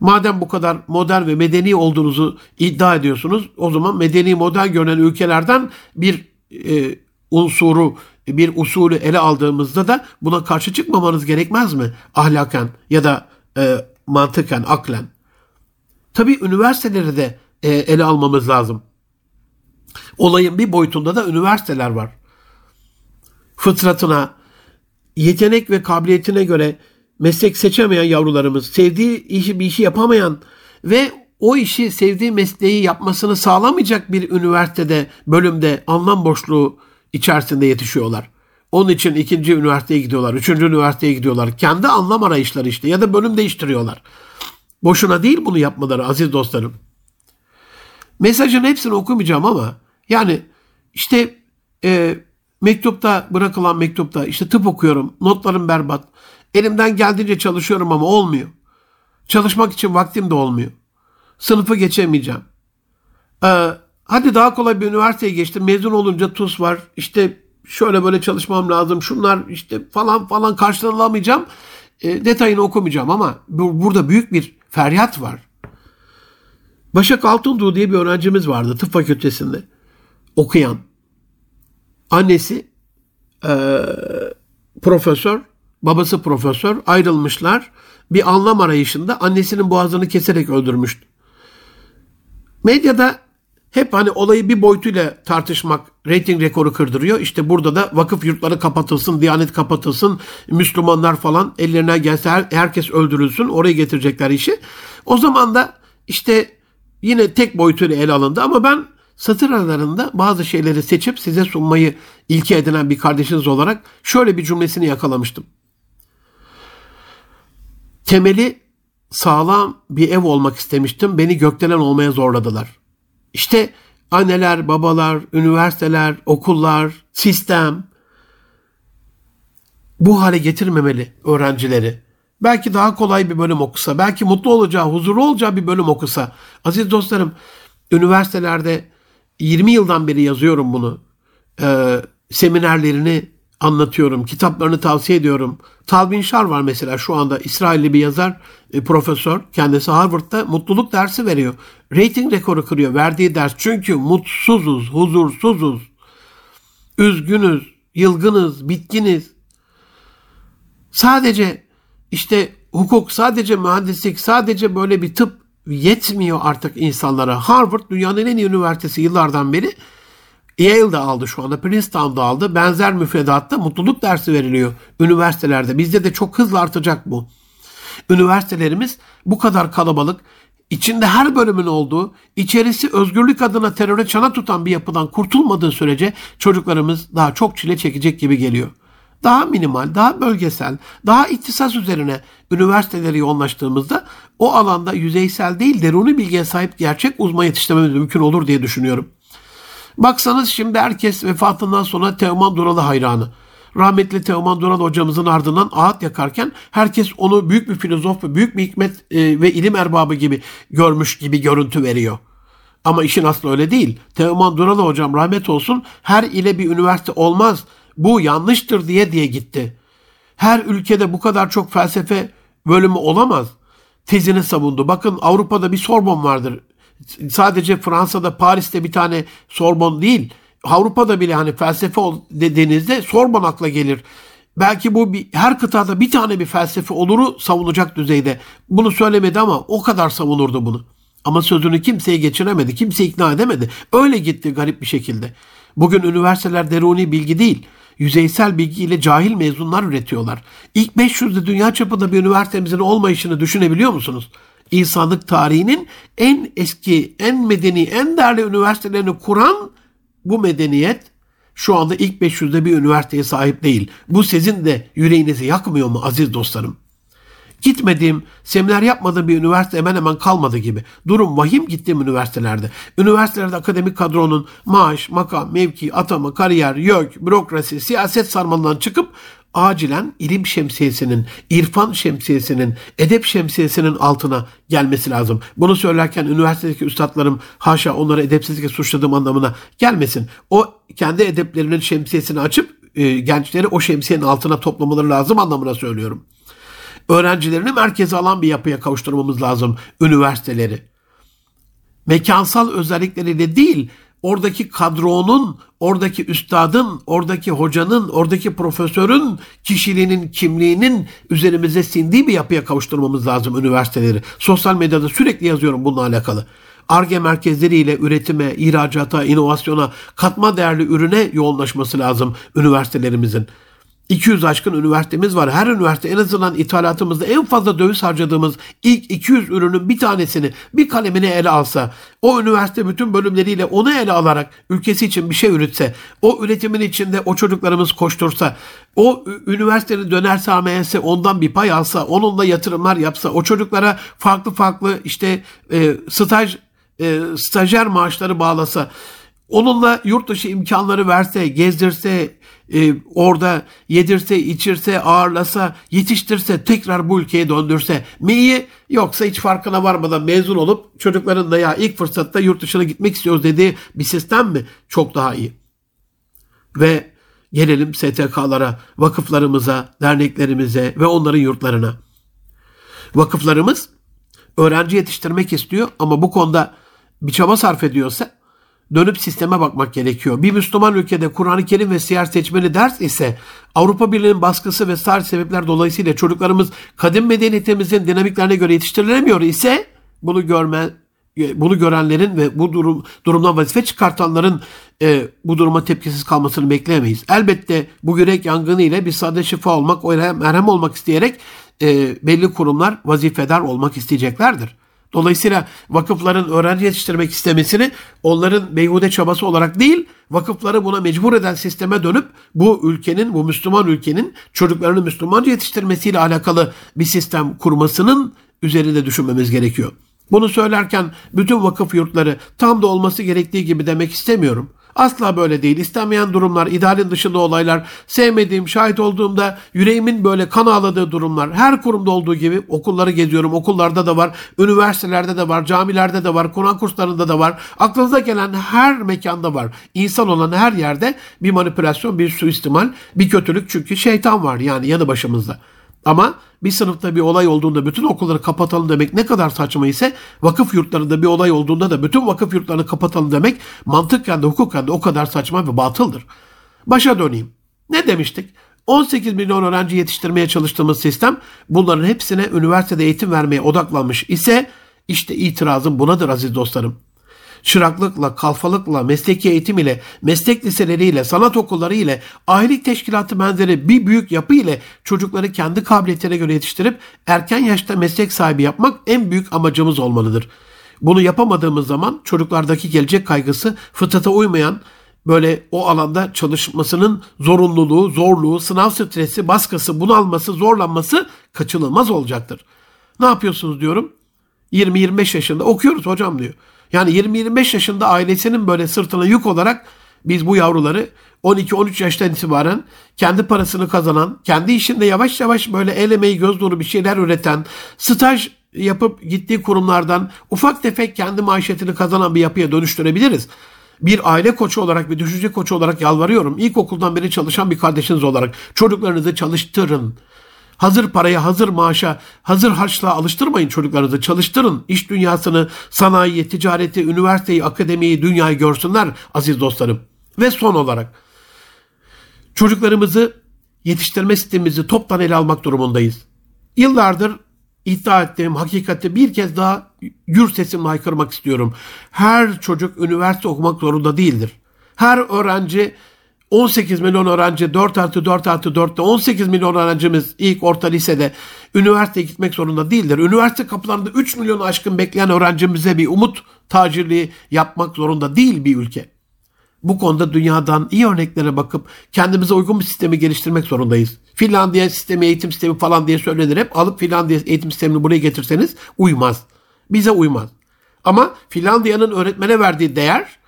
Madem bu kadar modern ve medeni olduğunuzu iddia ediyorsunuz o zaman medeni modern görünen ülkelerden bir e, unsuru bir usulü ele aldığımızda da buna karşı çıkmamanız gerekmez mi? Ahlaken ya da e, mantıken, aklen. Tabii üniversiteleri de e, ele almamız lazım. Olayın bir boyutunda da üniversiteler var. Fıtratına, yetenek ve kabiliyetine göre meslek seçemeyen yavrularımız, sevdiği işi bir işi yapamayan ve o işi sevdiği mesleği yapmasını sağlamayacak bir üniversitede, bölümde anlam boşluğu içerisinde yetişiyorlar. Onun için ikinci üniversiteye gidiyorlar, üçüncü üniversiteye gidiyorlar. Kendi anlam arayışları işte ya da bölüm değiştiriyorlar. Boşuna değil bunu yapmaları aziz dostlarım. Mesajın hepsini okumayacağım ama yani işte e, mektupta bırakılan mektupta işte tıp okuyorum, notlarım berbat. Elimden geldiğince çalışıyorum ama olmuyor. Çalışmak için vaktim de olmuyor. Sınıfı geçemeyeceğim. Ee, hadi daha kolay bir üniversiteye geçtim. Mezun olunca TUS var. İşte şöyle böyle çalışmam lazım. Şunlar işte falan falan karşılanamayacağım. E, detayını okumayacağım ama bu, burada büyük bir feryat var. Başak Altunduğ diye bir öğrencimiz vardı tıp fakültesinde okuyan. Annesi e, profesör, babası profesör ayrılmışlar. Bir anlam arayışında annesinin boğazını keserek öldürmüştü. Medyada hep hani olayı bir boyutuyla tartışmak reyting rekoru kırdırıyor. İşte burada da vakıf yurtları kapatılsın, diyanet kapatılsın, Müslümanlar falan ellerine gelse her, herkes öldürülsün. Oraya getirecekler işi. O zaman da işte yine tek boyutuyla ele alındı ama ben satır aralarında bazı şeyleri seçip size sunmayı ilke edinen bir kardeşiniz olarak şöyle bir cümlesini yakalamıştım. Temeli sağlam bir ev olmak istemiştim. Beni gökdelen olmaya zorladılar. İşte anneler, babalar, üniversiteler, okullar, sistem bu hale getirmemeli öğrencileri. Belki daha kolay bir bölüm okusa, belki mutlu olacağı, huzurlu olacağı bir bölüm okusa. Aziz dostlarım, üniversitelerde 20 yıldan beri yazıyorum bunu. Ee, seminerlerini anlatıyorum. Kitaplarını tavsiye ediyorum. Talvin Shar var mesela şu anda İsrailli bir yazar, e, profesör. Kendisi Harvard'da mutluluk dersi veriyor. Rating rekoru kırıyor verdiği ders. Çünkü mutsuzuz, huzursuzuz, üzgünüz, yılgınız, bitkiniz. Sadece işte hukuk, sadece mühendislik, sadece böyle bir tıp yetmiyor artık insanlara. Harvard dünyanın en iyi üniversitesi yıllardan beri Yale'da aldı şu anda, Princeton'da aldı. Benzer müfredatta mutluluk dersi veriliyor üniversitelerde. Bizde de çok hızlı artacak bu. Üniversitelerimiz bu kadar kalabalık, içinde her bölümün olduğu, içerisi özgürlük adına teröre çana tutan bir yapıdan kurtulmadığı sürece çocuklarımız daha çok çile çekecek gibi geliyor. Daha minimal, daha bölgesel, daha ihtisas üzerine üniversiteleri yoğunlaştığımızda o alanda yüzeysel değil deruni bilgiye sahip gerçek uzman yetiştirmemiz mümkün olur diye düşünüyorum. Baksanız şimdi herkes vefatından sonra Teoman Duralı hayranı. Rahmetli Teoman Dural hocamızın ardından ağıt yakarken herkes onu büyük bir filozof ve büyük bir hikmet e, ve ilim erbabı gibi görmüş gibi görüntü veriyor. Ama işin aslı öyle değil. Teoman Duralı hocam rahmet olsun her ile bir üniversite olmaz. Bu yanlıştır diye diye gitti. Her ülkede bu kadar çok felsefe bölümü olamaz. Tezini savundu. Bakın Avrupa'da bir Sorbon vardır sadece Fransa'da Paris'te bir tane Sorbon değil. Avrupa'da bile hani felsefe dediğinizde Sorbon akla gelir. Belki bu bir, her kıtada bir tane bir felsefe oluru savunacak düzeyde. Bunu söylemedi ama o kadar savunurdu bunu. Ama sözünü kimseye geçiremedi, kimse ikna edemedi. Öyle gitti garip bir şekilde. Bugün üniversiteler deruni bilgi değil, yüzeysel bilgiyle cahil mezunlar üretiyorlar. İlk 500'de dünya çapında bir üniversitemizin olmayışını düşünebiliyor musunuz? insanlık tarihinin en eski, en medeni, en değerli üniversitelerini kuran bu medeniyet şu anda ilk 500'de bir üniversiteye sahip değil. Bu sizin de yüreğinizi yakmıyor mu aziz dostlarım? Gitmediğim, seminer yapmadığım bir üniversite hemen hemen kalmadı gibi. Durum vahim gittiğim üniversitelerde. Üniversitelerde akademik kadronun maaş, makam, mevki, atama, kariyer, yök, bürokrasi, siyaset sarmalından çıkıp acilen ilim şemsiyesinin, irfan şemsiyesinin, edep şemsiyesinin altına gelmesi lazım. Bunu söylerken üniversitedeki üstadlarım haşa onları edepsizlikle suçladığım anlamına gelmesin. O kendi edeplerinin şemsiyesini açıp e, gençleri o şemsiyenin altına toplamaları lazım anlamına söylüyorum. Öğrencilerini merkeze alan bir yapıya kavuşturmamız lazım üniversiteleri. Mekansal özellikleriyle değil, oradaki kadronun, oradaki üstadın, oradaki hocanın, oradaki profesörün kişiliğinin, kimliğinin üzerimize sindiği bir yapıya kavuşturmamız lazım üniversiteleri. Sosyal medyada sürekli yazıyorum bununla alakalı. ARGE merkezleriyle üretime, ihracata, inovasyona, katma değerli ürüne yoğunlaşması lazım üniversitelerimizin. 200 aşkın üniversitemiz var. Her üniversite en azından ithalatımızda en fazla döviz harcadığımız ilk 200 ürünün bir tanesini, bir kalemini ele alsa, o üniversite bütün bölümleriyle onu ele alarak ülkesi için bir şey üretse, o üretimin içinde o çocuklarımız koştursa, o üniversitenin döner sermayesi ondan bir pay alsa, onunla yatırımlar yapsa, o çocuklara farklı farklı işte e, staj, e, stajyer maaşları bağlasa, Onunla yurt dışı imkanları verse, gezdirse, e, orada yedirse, içirse, ağırlasa, yetiştirse, tekrar bu ülkeye döndürse mi iyi? Yoksa hiç farkına varmadan mezun olup çocukların da ya ilk fırsatta yurt dışına gitmek istiyoruz dediği bir sistem mi? Çok daha iyi. Ve gelelim STK'lara, vakıflarımıza, derneklerimize ve onların yurtlarına. Vakıflarımız öğrenci yetiştirmek istiyor ama bu konuda bir çaba sarf ediyorsa dönüp sisteme bakmak gerekiyor. Bir Müslüman ülkede Kur'an-ı Kerim ve siyer seçmeli ders ise Avrupa Birliği'nin baskısı ve tarih sebepler dolayısıyla çocuklarımız kadim medeniyetimizin dinamiklerine göre yetiştirilemiyor ise bunu görme bunu görenlerin ve bu durum durumdan vazife çıkartanların e, bu duruma tepkisiz kalmasını bekleyemeyiz. Elbette bu yürek yangını ile bir sade şifa olmak, merhem olmak isteyerek e, belli kurumlar vazifedar olmak isteyeceklerdir. Dolayısıyla vakıfların öğrenci yetiştirmek istemesini onların beyhude çabası olarak değil, vakıfları buna mecbur eden sisteme dönüp bu ülkenin, bu Müslüman ülkenin çocuklarını Müslümanca yetiştirmesiyle alakalı bir sistem kurmasının üzerinde düşünmemiz gerekiyor. Bunu söylerken bütün vakıf yurtları tam da olması gerektiği gibi demek istemiyorum. Asla böyle değil. İstenmeyen durumlar, idealin dışında olaylar, sevmediğim, şahit olduğumda yüreğimin böyle kan ağladığı durumlar. Her kurumda olduğu gibi okulları geziyorum. Okullarda da var, üniversitelerde de var, camilerde de var, Kur'an kurslarında da var. Aklınıza gelen her mekanda var. İnsan olan her yerde bir manipülasyon, bir suistimal, bir kötülük çünkü şeytan var yani yanı başımızda. Ama bir sınıfta bir olay olduğunda bütün okulları kapatalım demek ne kadar saçma ise vakıf yurtlarında bir olay olduğunda da bütün vakıf yurtlarını kapatalım demek mantıkken de hukuken de o kadar saçma ve batıldır. Başa döneyim. Ne demiştik? 18 milyon öğrenci yetiştirmeye çalıştığımız sistem bunların hepsine üniversitede eğitim vermeye odaklanmış ise işte itirazım bunadır aziz dostlarım çıraklıkla, kalfalıkla, mesleki eğitim ile, meslek liseleriyle, sanat okulları ile, ahilik teşkilatı benzeri bir büyük yapı ile çocukları kendi kabiliyetine göre yetiştirip erken yaşta meslek sahibi yapmak en büyük amacımız olmalıdır. Bunu yapamadığımız zaman çocuklardaki gelecek kaygısı fıtrata uymayan, böyle o alanda çalışmasının zorunluluğu, zorluğu, sınav stresi, baskısı, bunalması, zorlanması kaçınılmaz olacaktır. Ne yapıyorsunuz diyorum. 20-25 yaşında okuyoruz hocam diyor. Yani 20-25 yaşında ailesinin böyle sırtına yük olarak biz bu yavruları 12-13 yaştan itibaren kendi parasını kazanan, kendi işinde yavaş yavaş böyle el emeği göz nuru bir şeyler üreten, staj yapıp gittiği kurumlardan ufak tefek kendi maaşetini kazanan bir yapıya dönüştürebiliriz. Bir aile koçu olarak, bir düşünce koçu olarak yalvarıyorum. İlkokuldan beri çalışan bir kardeşiniz olarak çocuklarınızı çalıştırın. Hazır paraya, hazır maaşa, hazır harçlığa alıştırmayın çocuklarınızı. Çalıştırın. İş dünyasını, sanayiyi, ticareti, üniversiteyi, akademiyi, dünyayı görsünler aziz dostlarım. Ve son olarak çocuklarımızı yetiştirme sistemimizi toptan ele almak durumundayız. Yıllardır iddia ettiğim hakikati bir kez daha gür sesimle haykırmak istiyorum. Her çocuk üniversite okumak zorunda değildir. Her öğrenci 18 milyon öğrenci 4 artı 4 artı 4'te 18 milyon öğrencimiz ilk orta lisede üniversiteye gitmek zorunda değildir. Üniversite kapılarında 3 milyon aşkın bekleyen öğrencimize bir umut tacirliği yapmak zorunda değil bir ülke. Bu konuda dünyadan iyi örneklere bakıp kendimize uygun bir sistemi geliştirmek zorundayız. Finlandiya sistemi, eğitim sistemi falan diye söylenir hep. Alıp Finlandiya eğitim sistemini buraya getirseniz uymaz. Bize uymaz. Ama Finlandiya'nın öğretmene verdiği değer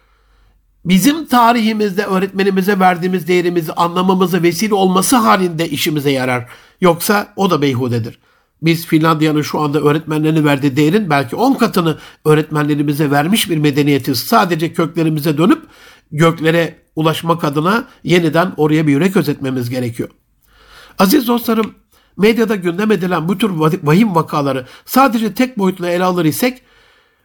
bizim tarihimizde öğretmenimize verdiğimiz değerimizi anlamamızı vesile olması halinde işimize yarar. Yoksa o da beyhudedir. Biz Finlandiya'nın şu anda öğretmenlerine verdiği değerin belki 10 katını öğretmenlerimize vermiş bir medeniyetiz. Sadece köklerimize dönüp göklere ulaşmak adına yeniden oraya bir yürek özetmemiz gerekiyor. Aziz dostlarım, medyada gündem edilen bu tür vahim vakaları sadece tek boyutla ele alır isek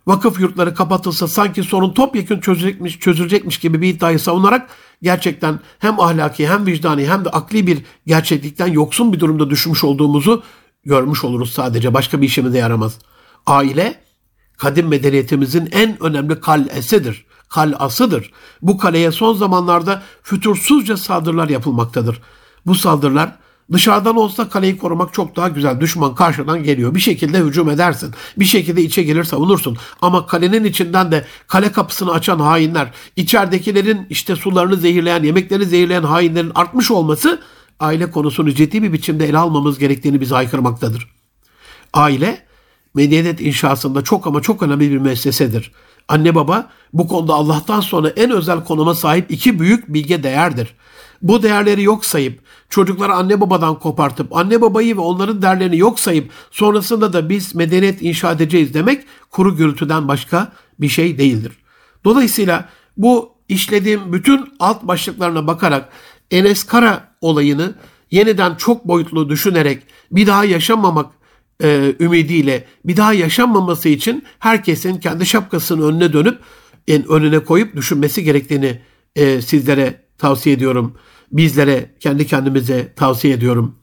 vakıf yurtları kapatılsa sanki sorun topyekun çözülecekmiş, çözülecekmiş gibi bir iddiayı savunarak gerçekten hem ahlaki hem vicdani hem de akli bir gerçeklikten yoksun bir durumda düşmüş olduğumuzu görmüş oluruz sadece. Başka bir işimize yaramaz. Aile kadim medeniyetimizin en önemli kalesidir. Kalasıdır. Bu kaleye son zamanlarda fütursuzca saldırılar yapılmaktadır. Bu saldırılar Dışarıdan olsa kaleyi korumak çok daha güzel. Düşman karşıdan geliyor. Bir şekilde hücum edersin. Bir şekilde içe gelir savunursun. Ama kalenin içinden de kale kapısını açan hainler, içeridekilerin işte sularını zehirleyen, yemeklerini zehirleyen hainlerin artmış olması aile konusunu ciddi bir biçimde ele almamız gerektiğini bize haykırmaktadır. Aile medeniyet inşasında çok ama çok önemli bir müessesedir. Anne baba bu konuda Allah'tan sonra en özel konuma sahip iki büyük bilge değerdir. Bu değerleri yok sayıp çocukları anne babadan kopartıp anne babayı ve onların değerlerini yok sayıp sonrasında da biz medeniyet inşa edeceğiz demek kuru gürültüden başka bir şey değildir. Dolayısıyla bu işlediğim bütün alt başlıklarına bakarak Enes Kara olayını yeniden çok boyutlu düşünerek bir daha yaşamamak e, ümidiyle bir daha yaşanmaması için herkesin kendi şapkasının önüne dönüp en önüne koyup düşünmesi gerektiğini e, sizlere tavsiye ediyorum. Bizlere kendi kendimize tavsiye ediyorum.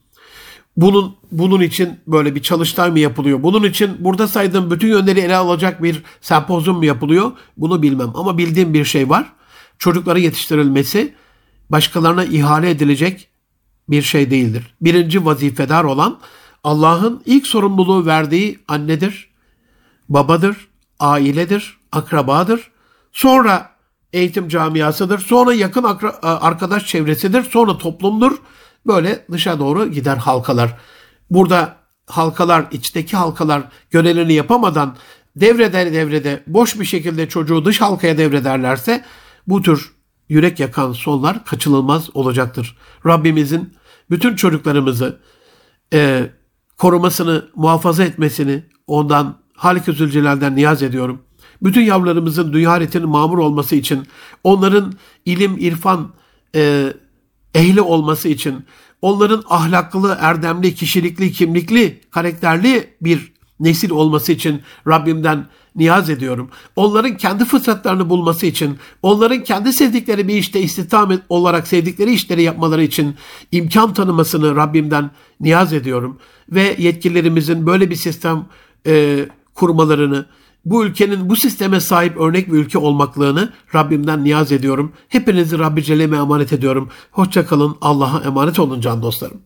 Bunun bunun için böyle bir çalıştay mı yapılıyor? Bunun için burada saydığım bütün yönleri ele alacak bir sempozyum mu yapılıyor? Bunu bilmem ama bildiğim bir şey var. Çocuklara yetiştirilmesi başkalarına ihale edilecek bir şey değildir. Birinci vazifedar olan Allah'ın ilk sorumluluğu verdiği annedir, babadır, ailedir, akrabadır. Sonra eğitim camiasıdır. Sonra yakın arkadaş çevresidir. Sonra toplumdur. Böyle dışa doğru gider halkalar. Burada halkalar, içteki halkalar görevlerini yapamadan devrede devrede boş bir şekilde çocuğu dış halkaya devrederlerse bu tür yürek yakan sonlar kaçınılmaz olacaktır. Rabbimizin bütün çocuklarımızı e, korumasını, muhafaza etmesini ondan Halik-i niyaz ediyorum. Bütün yavrularımızın dünya ahiretinin mamur olması için, onların ilim, irfan e, ehli olması için, onların ahlaklı, erdemli, kişilikli, kimlikli, karakterli bir nesil olması için Rabbimden niyaz ediyorum. Onların kendi fıtratlarını bulması için, onların kendi sevdikleri bir işte istihdam olarak sevdikleri işleri yapmaları için imkan tanımasını Rabbimden niyaz ediyorum. Ve yetkililerimizin böyle bir sistem e, kurmalarını, bu ülkenin bu sisteme sahip örnek bir ülke olmaklığını Rabbimden niyaz ediyorum. Hepinizi Rabbi Celle'me emanet ediyorum. Hoşçakalın. Allah'a emanet olun can dostlarım.